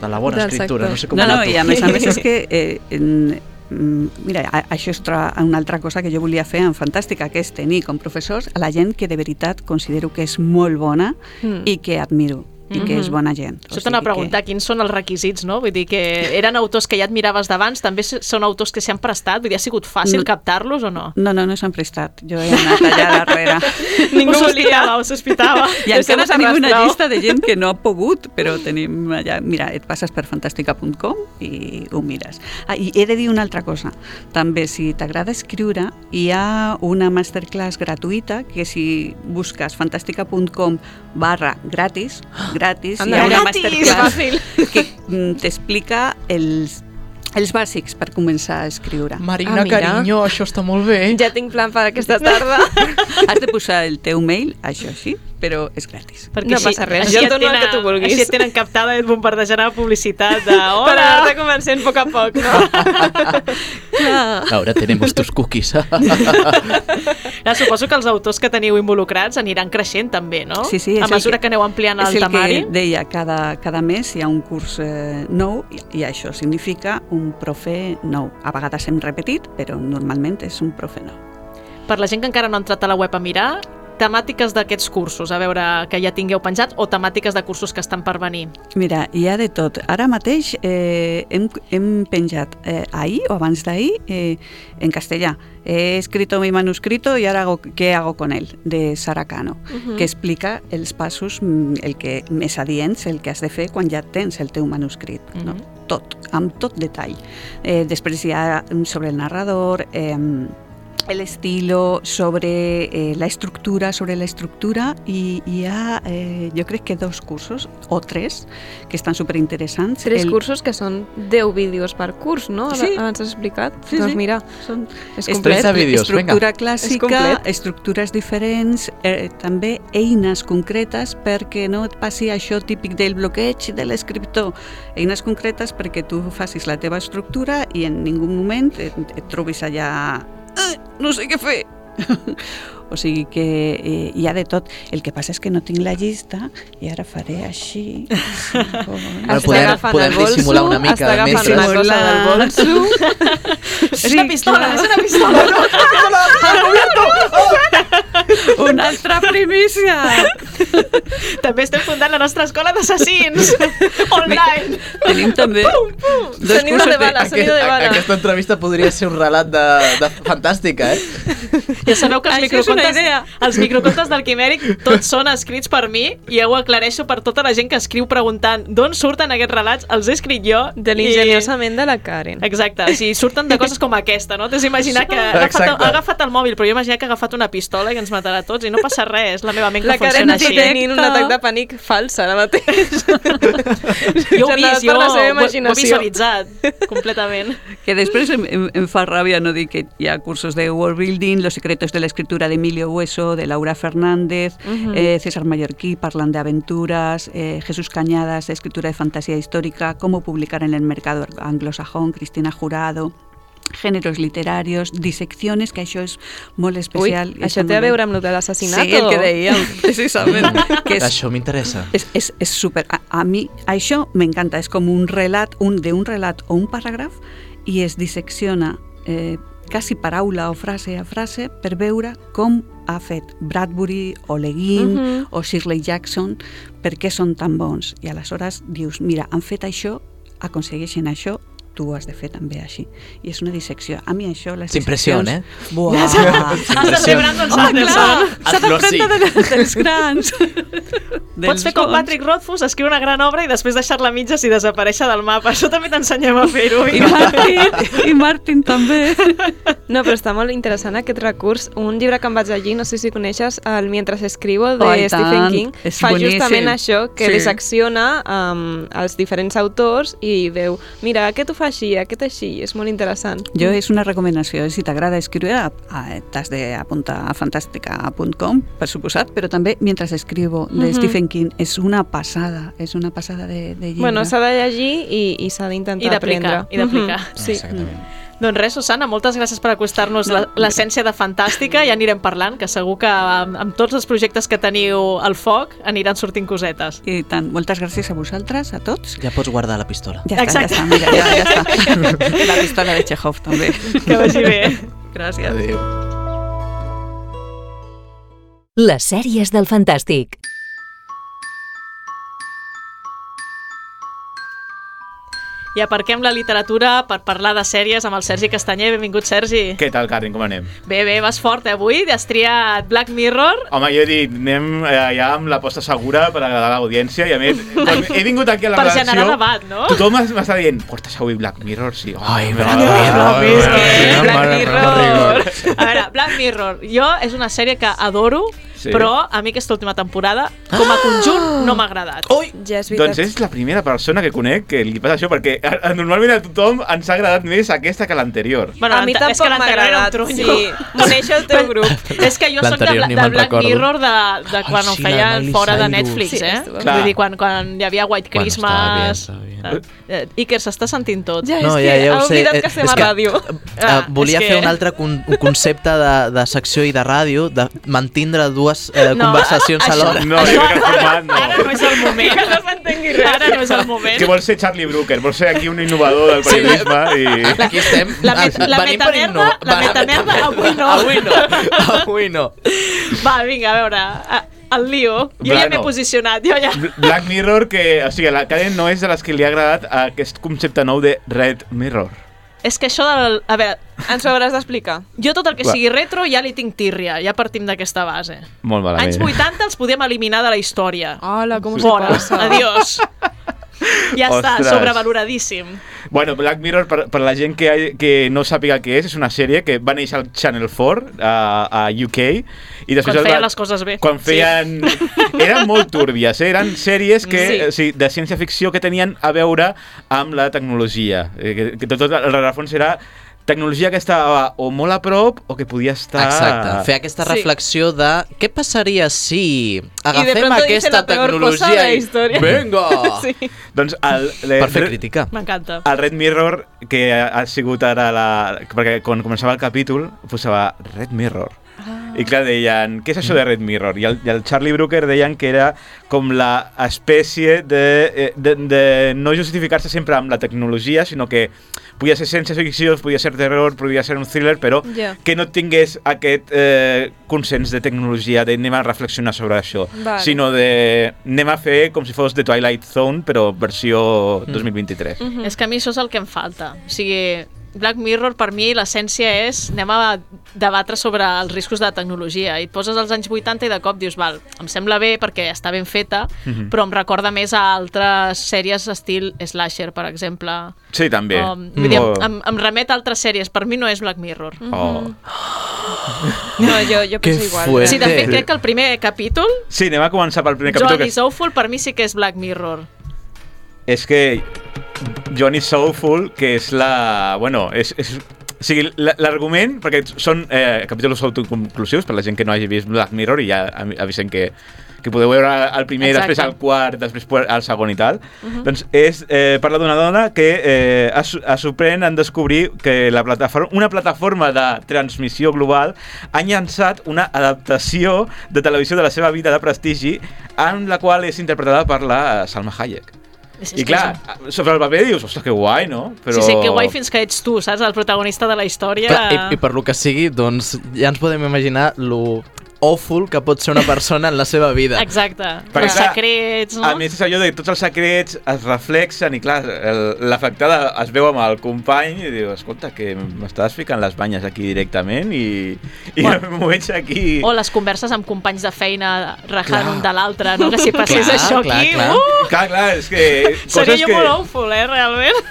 de la bona Del escriptura. sector. No sé com No, no, i a [laughs] més a més és que [laughs] eh, en, mira, a- això és una altra cosa que jo volia fer en Fantàstica, que és tenir com professors a la gent que de veritat considero que és molt bona Mm. i que admiro i que és bona gent. Això t'anava a preguntar, quins són els requisits, no? Vull dir que eren autors que ja admiraves d'abans, també són autors que s'hi han prestat? Vull dir, ha sigut fàcil No. captar-los o no? No, no, no s'han prestat. Jo he anat allà [laughs] darrere. [laughs] Ningú ho sospitava, ho sospitava. I encara tenim una llista de gent que no ha pogut, però tenim allà... Mira, et passes per fantàstica.com i ho mires. Ah, I he de dir una altra cosa. També, si t'agrada escriure, hi ha una masterclass gratuïta que si busques fantàstica.com barra gratis, gratis, Anda, hi ha una gratis, masterclass que mm, t'explica els, els bàsics per començar a escriure. Marina, Ah, mira. carinyo, això està molt bé. Ja tinc plan per aquesta tarda. [laughs] Has de posar el teu mail, això sí, però és gratis. Perquè No així- passa res, així jo et dono el tenen- que tu vulguis. Així et tenen captada i et bombardejaran la publicitat de [laughs] Per hola. anar-te convencent a poc a poc, no? [laughs] Clar. Ahora tenemos tus cookies. [laughs] Ja, suposo que els autors que teniu involucrats aniran creixent també, no? Sí, sí, és a el mesura que- que, aneu ampliant el és el temari. que deia, cada, cada mes hi ha un curs eh, nou i, i això significa un profe nou. A vegades hem repetit, però normalment és un profe nou. Per la gent que encara no ha entrat a la web a mirar, temàtiques d'aquests cursos, a veure que ja tingueu penjat, o temàtiques de cursos que estan per venir. Mira, hi ha de tot. Ara mateix eh, hem, hem penjat eh, ahir o abans d'ahir eh, en castellà. He escrito mi manuscrito y ahora hago, ¿qué hago con él? de Sara Cano, Ujú. que explica els passos mm, el que més adients, el que has de fer quan ja tens el teu manuscrit. no? Tot, amb tot detall. Eh, després hi ha mm, sobre el narrador, eh, el estilo, sobre eh, la estructura, sobre la estructura i hi ha, eh, jo crec que dos cursos o tres que estan superinteressants. Tres cursos que són 10 vídeos per curs, no? Sí. Abans has explicat. Sí, doncs sí. mira, Són és complet. estructura És clàssica, complet. estructures diferents, eh, també eines concretes perquè no et passi això típic del bloqueig de l'escriptor. Eines concretes perquè tu facis la teva estructura i en ningú moment et, et trobis allà "Ah, no sé què fer. O sigui que eh, hi ha de tot. El que passa és que no tinc la llista i ara faré així. [laughs] Ara podem, podem dissimular una mica està agafant una cosa del bolso. [laughs] és una pistola, és una pistola. Una altra primícia! També estem fundant la nostra escola d'assassins [laughs] online. Tenim també dos Sonido cursos de bala, sonido de bala. Aquesta entrevista podria ser un relat de, de fantàstica, eh? Ja sabeu que els una microcontes, idea. els microcontes del Quimèric tots són escrits per mi i ja ho aclareixo per tota la gent que escriu preguntant d'on surten aquests relats, els he escrit jo. De l'ingeniosament de la Karen. Exacte, o sigui, surten de coses com aquesta, no? T'has imaginat que ha agafat, Exacte. ha agafat el mòbil, però jo he imaginat que ha agafat una pistola i que ens matarà tots i no passa res, la meva ment La que Karen funciona així. tenint un atac de pànic fals ara mateix. [laughs] Jo ho he vist, jo la seva ho, ho he imaginació. visualitzat completament. Que després em, em, em fa ràbia no dir que hi ha cursos de world building, Los secretos de la escritura de Emilio Hueso, de Laura Fernández, eh, César Mallorquí parlant de aventuras, eh, Jesús Cañadas, de escritura de fantasía histórica, cómo publicar en el mercado anglosajón, Cristina Jurado, géneros literarios, disecciones, que això és molt especial. Ui, això té a veure amb el de l'assassinat Sí, el que dèiem, [laughs] precisament. que és, Això m'interessa. és, és, és super... A, a mi això m'encanta, és com un relat, un d'un relat o un paràgraf i es dissecciona eh, quasi paraula o frase a frase per veure com ha fet Bradbury o Le Guin Mhm. o Shirley Jackson, per què són tan bons. I aleshores dius, mira, han fet això, aconsegueixen això, tu ho has de fer també així. I és una dissecció. A mi això, les disseccions... eh? Buah! Has de ser Brandon Sanderson. S'ha d'aprendre de, dels grans. [laughs] Pots fer com Patrick Rothfuss, escriure una gran obra i després deixar-la a mitges i desaparèixer del mapa. Això també t'ensenyem a fer-ho. I Martin, i Martin també. No, però està molt interessant aquest recurs. Un llibre que em vaig llegir, no sé si coneixes, el Mientras escribo, de Oh, Stephen tant. King, És fa boníssim. justament això, que Sí. dissecciona um, els diferents autors i veu, mira, aquest ho fa així, aquest així, és molt interessant. Jo és una recomanació, si t'agrada escriure, t'has d'apuntar a fantàstica.com, per suposat, però també Mientras escribo, de Mhm. Stephen King, és una passada, és una passada de, de llibre. Bueno, s'ha de llegir i, i s'ha d'intentar I d'aplicar, aprendre. i d'aplicar. Mhm, Sí. Doncs res, Susana, moltes gràcies per acostar-nos la- l'essència de Fantàstica. Ja anirem parlant, que segur que amb, amb tots els projectes que teniu al foc aniran sortint cosetes. I tant, moltes gràcies a vosaltres, a tots. Ja pots guardar la pistola. Ja està, ja està, mira, ja, ja està. La pistola de Chekhov també. Que vagi bé. Gràcies. Adéu. Les sèries del Fantàstic. I aparquem la literatura per parlar de sèries amb el Sergi Castanyer. Benvingut, Sergi. Què tal, Karen, com anem? Bé, bé, vas fort, eh, avui. Has triat Black Mirror. Home, jo he dit, anem eh, ja amb l'aposta segura per agradar a l'audiència i a més, quan he vingut aquí a la Per redacció... generar debat, no? Tothom m'es- m'està dient, portes avui Black Mirror? Sí. Oh, Ai, no, Black Mirror, és que Black Mirror. A veure, Black Mirror. Jo és una sèrie que adoro, Sí. però a mi aquesta última temporada, com a conjunt, no m'ha agradat. Ui! Ja és Doncs és la primera persona que conec que li passa això, perquè a, a, normalment a tothom ens ha agradat més aquesta que l'anterior. Bueno, a mi que tampoc m'ha l'anterior era un agradat. Sí, coneixo el teu [laughs] grup. És que jo sóc de, del me'n Black recordo. Mirror de, de quan Ah, ho sí, feien Miley fora de Cyrus. Netflix, Sí, eh? Clar. Vull dir, quan, quan hi havia White Bueno, Christmas... estava bé. Eh, Iker, s'està sentint tot. Ja, No, és ja, que ja ha ho sé. oblidat Eh, que estem és a que, ràdio. eh, Ah, volia és fer que- un altre con un concepte de, de secció i de ràdio, de mantindre dues eh, No, conversacions això- alhora. No, jo crec que el format no. Ara no és el moment. Que no s'entengui res. Ara no és el moment. Que vol ser Charlie Brooker, vol ser aquí un innovador del periodisme i... Aquí estem. La met- Ah, la innovar. la Va, metamerda avui no. Avui no. Avui no. Va, vinga, a veure, el lío. Jo ja m'he posicionat, jo ja... Black Mirror, que, o sigui, la Karen no és de les que li ha agradat aquest concepte nou de Red Mirror. És que això del... A veure, Ens ho hauràs d'explicar. jo tot el que Va. sigui retro ja li tinc tírria, ja partim d'aquesta base. Molt malament. Anys 80 els podem eliminar de la història. Hola, com Fora, se passa? adiós. [laughs] Ja està, Ostres. sobrevaloradíssim. Bueno, Black Mirror, per, per la gent que, que no sàpiga què és, és una sèrie que va néixer al Channel 4 a, a UK i després Quan es feien va, les coses bé. Quan feien... [laughs] Eren molt túrbies, eh? eren sèries que, Sí. sí. o sigui, de ciència-ficció que tenien a veure amb la tecnologia. Eh, Que, que tot, tot el rerefons era tecnologia que estava o molt a prop o que podia estar... Exacte, fer aquesta Sí. reflexió de què passaria si agafem pronto dice aquesta la peor cosa de tecnologia la i... història. Venga! [laughs] Sí. Doncs el, Per fer crítica. M'encanta. El Red Mirror, que ha, ha sigut ara la... Perquè quan començava el capítol posava Red Mirror. Ah. I clar, deien, què és això de Red Mirror? I el, i el Charlie Brooker deien que era com la espècie de, eh, de, de no justificar-se sempre amb la tecnologia, sinó que podia ser ciència ficció, podia ser terror, podia ser un thriller, però Ja. que no tingués aquest eh, consens de tecnologia, de anem a reflexionar sobre això, Vale. sinó de anem a fer com si fos The Twilight Zone, però versió 2023. Mm -hmm. És que a mi això és el que em falta. O sigui, Black Mirror, per mi, l'essència és anem a debatre sobre els riscos de la tecnologia. I et poses als anys 80 i de cop dius, val, em sembla bé perquè està ben feta, Mhm. però em recorda més a altres sèries estil Slasher, per exemple. Sí, també. Um, vull dir, O- em, em remet a altres sèries. Per mi no és Black Mirror. Oh. No, jo, jo Que penso igual. fuerte. Sí, de fet, crec que el primer capítol, Sí, anem a començar pel primer capítol. Joan Que Awful, per mi sí que és Black Mirror. és que John is Soulful, que és la... Bueno, és... és o sigui, la- l'argument, perquè són eh, capítols autoconclusius per la gent que no hagi vist Black Mirror i ja avi- avisen que, que podeu veure el primer, Exacte. després el quart, després el segon i tal. Mhm. Doncs és, eh, parla d'una dona que eh, es, es sorprèn en descobrir que la plataforma, una plataforma de transmissió global ha llançat una adaptació de televisió de la seva vida de prestigi en la qual és interpretada per la Salma Hayek. I clar, sobre el paper dius, ostres, que guai, no? Però... Sí, sí, que guai fins que ets tu, saps? El protagonista de la història. Clar, i, I per lo que sigui, doncs ja ens podem imaginar lo awful que pot ser una persona en la seva vida. Exacte. Perquè, els clar, secrets, no? A més, és allò de tots els secrets es reflexen i, clar, l'afectada es veu amb el company i diu, escolta, que m'estàs ficant les banyes aquí directament i, i Bueno. m'ho veig aquí... O les converses amb companys de feina rajant Clar. un de l'altre, no? Que si passés Clar, això clar, aquí... clar. Uh! Clar, clar, és que... [laughs] Seria jo que... molt awful, eh, realment.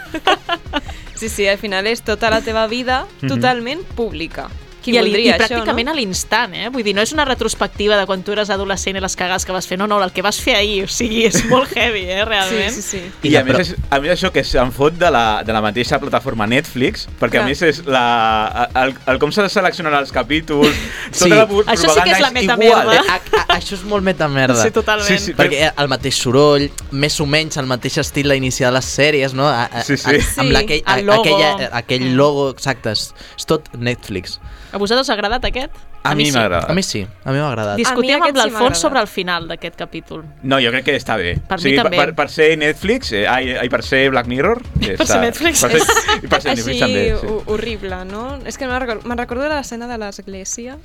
Sí, sí, al final és tota la teva vida Mhm. totalment pública. Qui I, voldria I pràcticament això, a l'instant, eh? Vull dir, no és una retrospectiva de quan tu eres adolescent i les cagades que vas fer, no, no, el que vas fer ahir, o sigui, és molt heavy, eh, realment. Sí, sí, I a més, és, a més això que se'n fot de la, de la mateixa plataforma Netflix, perquè Clar. a més és la, el, el com s'ha de seleccionar els capítols, Sí. tota la pu- Això sí que és la propaganda metamerda. igual. A, a, això és molt metamerda. Sí, totalment. Sí, sí, perquè el mateix soroll, més o menys el mateix estil d'iniciar les sèries, no? A, a, Sí, sí. A, amb Sí, l'aquell, a, logo. aquella, aquell logo, exacte, és, és tot Netflix. A vosaltres us ha agradat aquest? A mi sí. m'ha agradat. A mi sí, a mi m'ha agradat. Discutíem A mi amb sí l'Alfons agradat. sobre el final d'aquest capítol. No, jo crec que està bé. Per mi també. Per, per ser Netflix, eh, ai, ai, per ser Black Mirror... [laughs] Eh, Per ser Netflix. Per ser, i per ser Així Netflix també. Sí. ho- horrible, no? És que me'n recordo, recordo de l'escena de l'església.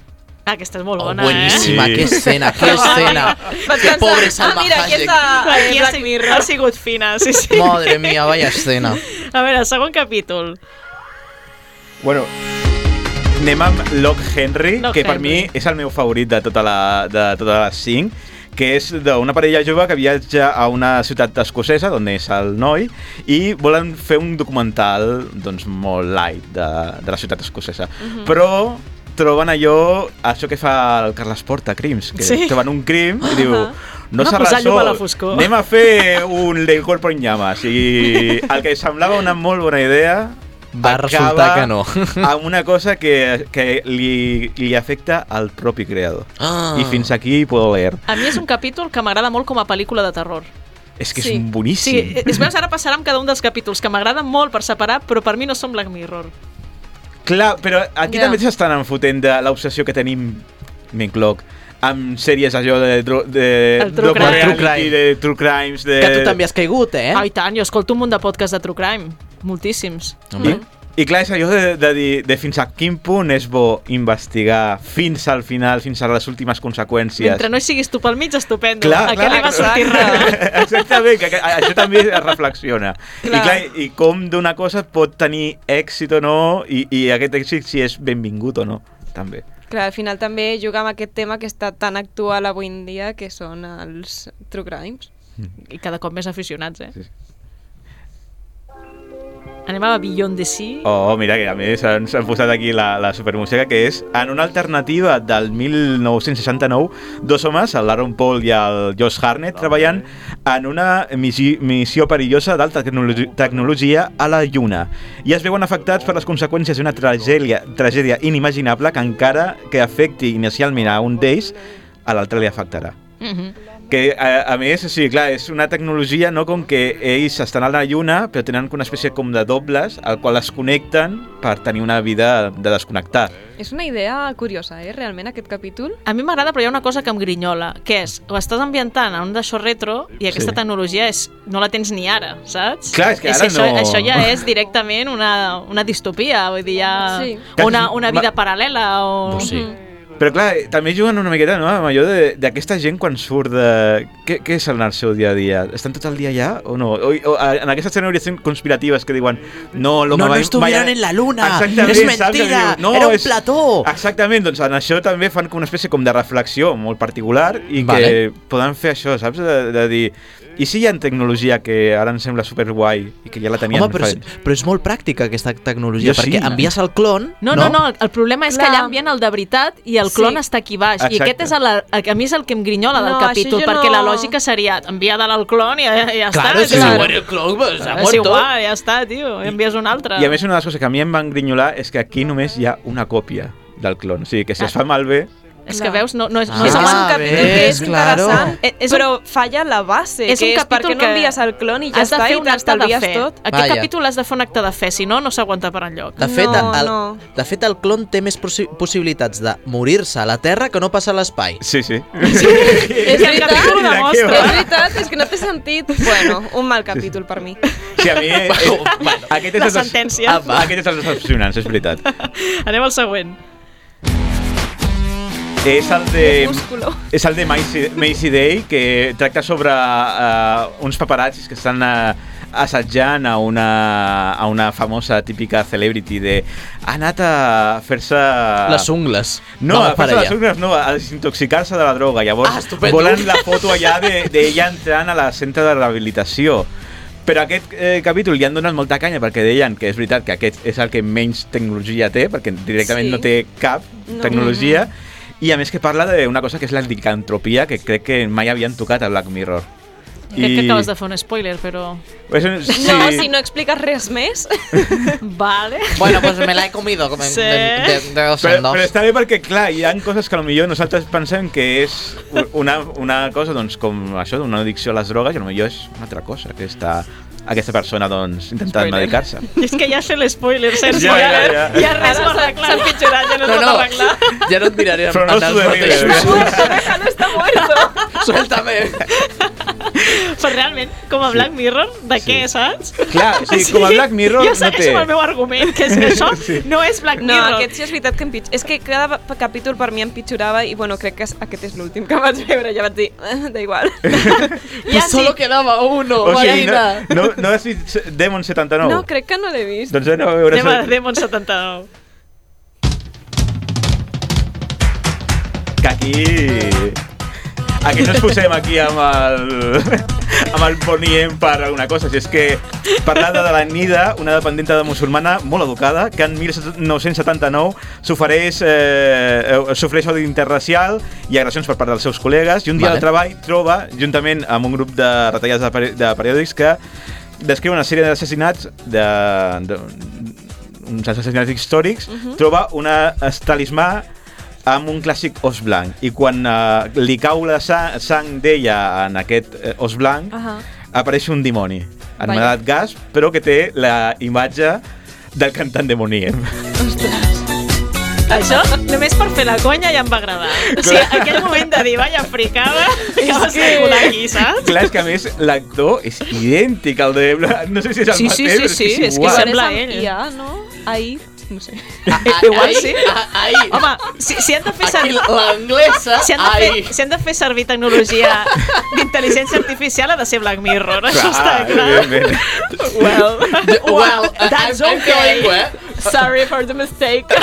Ah, aquesta és molt Oh, bona, bueníssima, Sí. [laughs] que escena, que escena. Que pobre ah, Salma mira, eh? eh, Aquí ha, Black Mirror. ha sigut fina, sí, sí. Madre mía, vaya escena. A veure, segon capítol. Bueno, anem amb Locke Henry, Locke que per Henry. mi és el meu favorit de tota la, de totes les cinc, que és d'una parella jove que viatja a una ciutat escocesa, on és el noi, i volen fer un documental doncs, molt light de, de la ciutat escocesa. Mhm. Però troben allò, això que fa el Carles Porta, Crims, que Sí. troben un crim i diu, Ahà. no Anem a s'ha a resolt, foscor." anem a fer un del cuerpo en llamas. I el que semblava una molt bona idea Va resultar que no. [laughs] amb una cosa que, que li, li afecta al propi creador. Ah. I fins aquí puedo leer. A mi és un capítol que m'agrada molt com a pel·lícula de terror. És que Sí. és boníssim. Sí, és veus, ara passarà amb cada un dels capítols, que m'agraden molt per separar, però per mi no són Black Mirror. Clar, però aquí Ja. també s'estan enfotent de l'obsessió que tenim, m'incloc, amb sèries allò de, dro- de El true crime. reality, True crime. de true crimes, de... Que tu també has caigut, eh? Ah, i tant, jo escolto un munt de podcasts de True Crime. Moltíssims. I, I clar, és allò de, de dir de fins a quin punt és bo investigar fins al final, fins a les últimes conseqüències. Mentre no hi siguis tu pel mig, estupendo. Clar, Aquest clar, li va sortir res. [laughs] Exactament, que, que això també es reflexiona. I, Clar. clar, I com d'una cosa pot tenir èxit o no, i, i aquest èxit si és benvingut o no, també. Clar, al final també juga amb aquest tema que està tan actual avui en dia, que són els true crimes. I cada cop més aficionats, eh? Sí. Anem a Beyond the Sea. Oh, mira, que a més ens han posat aquí la, la supermúsica, que és en una alternativa del 1969, dos homes, el Aaron Paul i el Josh Harnett, treballant en una missió, missió perillosa d'alta tecnologi tecnologia a la Lluna. I es veuen afectats per les conseqüències d'una tragèdia, tragèdia inimaginable que encara que afecti inicialment a un d'ells, a l'altre li afectarà. Mm -hmm. Que, a, a més, o sigui, clar, és una tecnologia no com que ells estan a la Lluna, però tenen una espècie com de dobles al qual es connecten per tenir una vida de desconnectar. És una idea curiosa, eh, realment, aquest capítol. A mi m'agrada, però hi ha una cosa que em grinyola, que és, ho estàs ambientant a un d'això retro i aquesta Sí. tecnologia és, no la tens ni ara, saps? Clar, és que ara això, no- Això ja és directament una, una distopia, vull dir, ja... Sí. Una, una vida paral·lela o... Pues sí. Però clar, també juguen una miqueta no, amb allò de- d'aquesta gent quan surt de... Què, què és el seu dia a dia? Estan tot el dia allà o no? O, o, en aquestes teories conspiratives que diuen no, lo No, que no estuvieron en la luna, Exactament, és mentira, Diu, era un és- plató. Exactament, doncs en això també fan com una espècie com de reflexió molt particular i Vale. que poden fer això, saps? De, de dir, i si hi ha tecnologia que ara ens sembla superguai i que ja la tenien Home, però, és, però és molt pràctica aquesta tecnologia, Jo sí. perquè envies el clon... No, no, no, el, el problema és Clar. que allà envien el de veritat i el Sí. clon està aquí baix. I Exacte. aquest és el, el, a mi és el que em grinyola del No, capítol, això jo perquè no- la lògica seria envia de el clon i ja, ja Claro, està. si se muere el clon, pues, se ha és muerto. igual, ja està, tio, envies un altre. I a més una de les coses que a mi em van grinyolar és que aquí només hi ha una còpia del clon. O sigui, que si es fa malbé... És que veus, no, no és, no Ah, és, és un capítol ves, que és claro. interessant, Eh, és però falla la base, és que un és per capítol què no que envies el clon i ja està i t'estalvies fe. tot. Aquest Vaja. capítol has de fer un acte de fe, si no, no s'aguanta per enlloc. De fet, No, el, no. de fet, el clon té més possi possibilitats de morir-se a la Terra que no passar a l'espai. Sí, sí. És el capítol ho veritat, és veritat, és que no té sentit. Bueno, un mal capítol per mi. Sí, a mi... Eh, aquest és La sentència. Aquest és els decepcionants, és veritat. Anem al següent. És el de... És el de Macy, Macy Day, que tracta sobre uh, uns paparazzis que estan uh, assetjant a una, a una famosa típica celebrity de ha anat a fer-se... Les ungles. No, Vamos a fer-se les ungles, no, a desintoxicar-se de la droga. Llavors Ah, estupendo. volen la foto allà d'ella de, d'ella entrant a la centre de rehabilitació. Però aquest eh, capítol li han donat molta canya perquè deien que és veritat que aquest és el que menys tecnologia té, perquè directament Sí. no té cap No. tecnologia, i a més que parla d'una cosa que és la licantropia, que crec que mai havien tocat a Black Mirror. Crec que acabes de fer un spoiler, però... És un... Sí. No, si no expliques res més. [laughs] Vale. Bueno, pues me la he comido com Sí. de, de, de dos Però, en dos. però està bé perquè, clar, hi ha coses que potser nosaltres pensem que és una, una cosa, doncs, com això d'una addicció a les drogues, i potser és una altra cosa, que està aquesta persona, doncs, intentant medicar-se. I [laughs] és que ja sé l'espoiler, Sergi. Ja, Ja, ja, ja, ja. ja res arregla. S'ha empitjorat, ja no, No, no. arreglar. Ja no et miraré Però no els mateixos. no està [laughs] muerto. Suéltame. Però realment, com a Black Mirror, de què, saps? Clar, [laughs] sigui, com a Black Mirror jo no té- amb el meu argument, que és que això Sí. no és Black No, Mirror. aquest sí és veritat que empitjora. És que cada capítol per mi empitjorava i bueno, crec que aquest és l'últim que vaig veure. Ja vaig dir, eh, da igual. Pues solo quedaba uno, O sigui, no, no, no has vist Demon 79? No, crec que no l'he vist. Doncs anem a veure... Anem a Demon 79. Que aquí... Aquí no ens posem aquí amb el, amb el boniem per alguna cosa, si és que parlar de la Nida, una dependenta de musulmana molt educada, que en 1979 s'ofereix eh, eh, sofreix odi interracial i agressions per part dels seus col·legues, i un dia Vale. al treball troba, juntament amb un grup de retallats de, peri de periòdics, que descriu una sèrie d'assassinats de, de, uns assassinats històrics, Mhm. troba una talismà amb un clàssic os blanc i quan uh, li cau la sang, sang d'ella en aquest eh, os blanc Ahà. apareix un dimoni anomenat Gas, però que té la imatge del cantant de Moniem. [laughs] Això, només per fer la conya ja em va agradar. O sigui, aquell moment de dir, vaya fricada, [laughs] que vas que- circular aquí, saps? Clar, és que a més l'actor és idèntic al de... No sé si és el Sí, sí, mateix, sí, però és que és sí, és que igual. sembla Pareix ell. IA, no? Ahir, no sé. [laughs] Igual sí. Ahí. Home, si, si han de fer Aquí servir... l'anglesa, Si han, de ahí. fer, si han de fer servir tecnologia d'intel·ligència artificial ha de ser Black Mirror, això està clar. evidentment. Well, [laughs] Well, that's okay. going where? Sorry for the mistake. [laughs]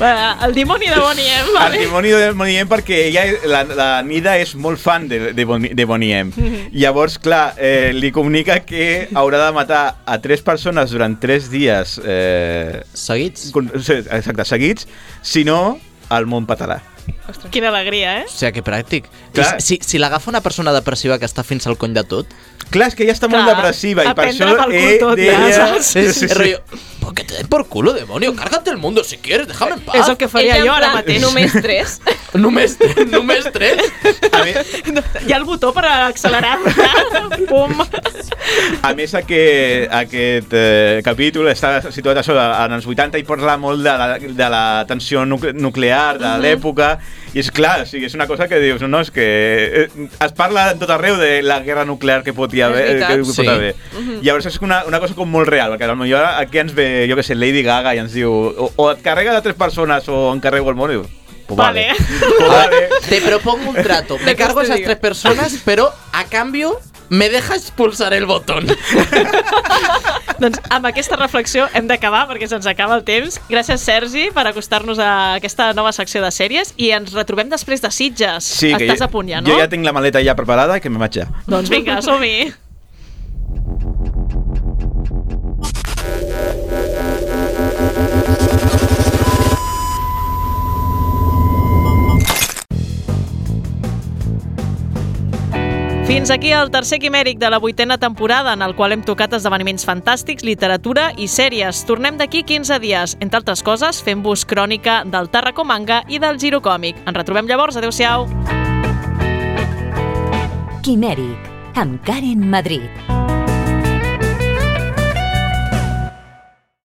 Va, el dimoni de Bonnie M. El Vale? dimoni de Bonnie M perquè ella, la, la Nida és molt fan de, de, Bonnie, de Bonnie M. Mhm. Llavors, clar, eh, li comunica que haurà de matar a tres persones durant tres dies... Eh, seguits? Exacte, seguits, si no, el món patarà. Quina alegria, eh? O sigui, que pràctic. Clar. I si, si l'agafa una persona depressiva que està fins al cony de tot... Clar, és que ella està molt Clar, depressiva i per això pel cul ell tot, ja, saps? És- és rotllo, ¿Por qué te den por culo, demonio? Cárgate el mundo si quieres, déjame en paz. És el que faria Ella en jo ara plan, mateix. només tres. només, només tres? Hi ha el botó per accelerar. [laughs] Pum. A més, aquest, aquest eh, capítol està situat això en els 80 i parla molt de la, de la tensió nuc nuclear de l'època i és clar, o sigui, és una cosa que dius no, és que eh, es parla en tot arreu de la guerra nuclear que pot, hi haver, És veritat. que pot Sí. haver. Mhm. Llavors és una, una cosa com molt real, perquè potser aquí ens ve, jo que sé, Lady Gaga i ens diu o, o et carrega de tres persones o encarrego el món i diu, pues vale. Pues vale. Te propongo un trato. [laughs] Me cargo esas tres personas, pero a cambio me dejas pulsar el botón. [laughs] doncs amb aquesta reflexió hem d'acabar perquè se'ns acaba el temps. Gràcies, Sergi, per acostar-nos a aquesta nova secció de sèries i ens retrobem després de Sitges. Sí, Estàs jo, a punt ja, no? jo ja tinc la maleta ja preparada que me vaig ja. Doncs vinga, som-hi. Fins aquí el tercer quimèric de la vuitena temporada, en el qual hem tocat esdeveniments fantàstics, literatura i sèries. Tornem d'aquí 15 dies, entre altres coses, fent-vos crònica del Tarraco Manga i del Giro Còmic. Ens retrobem llavors, adeu-siau! Quimèric, amb Karen Madrid.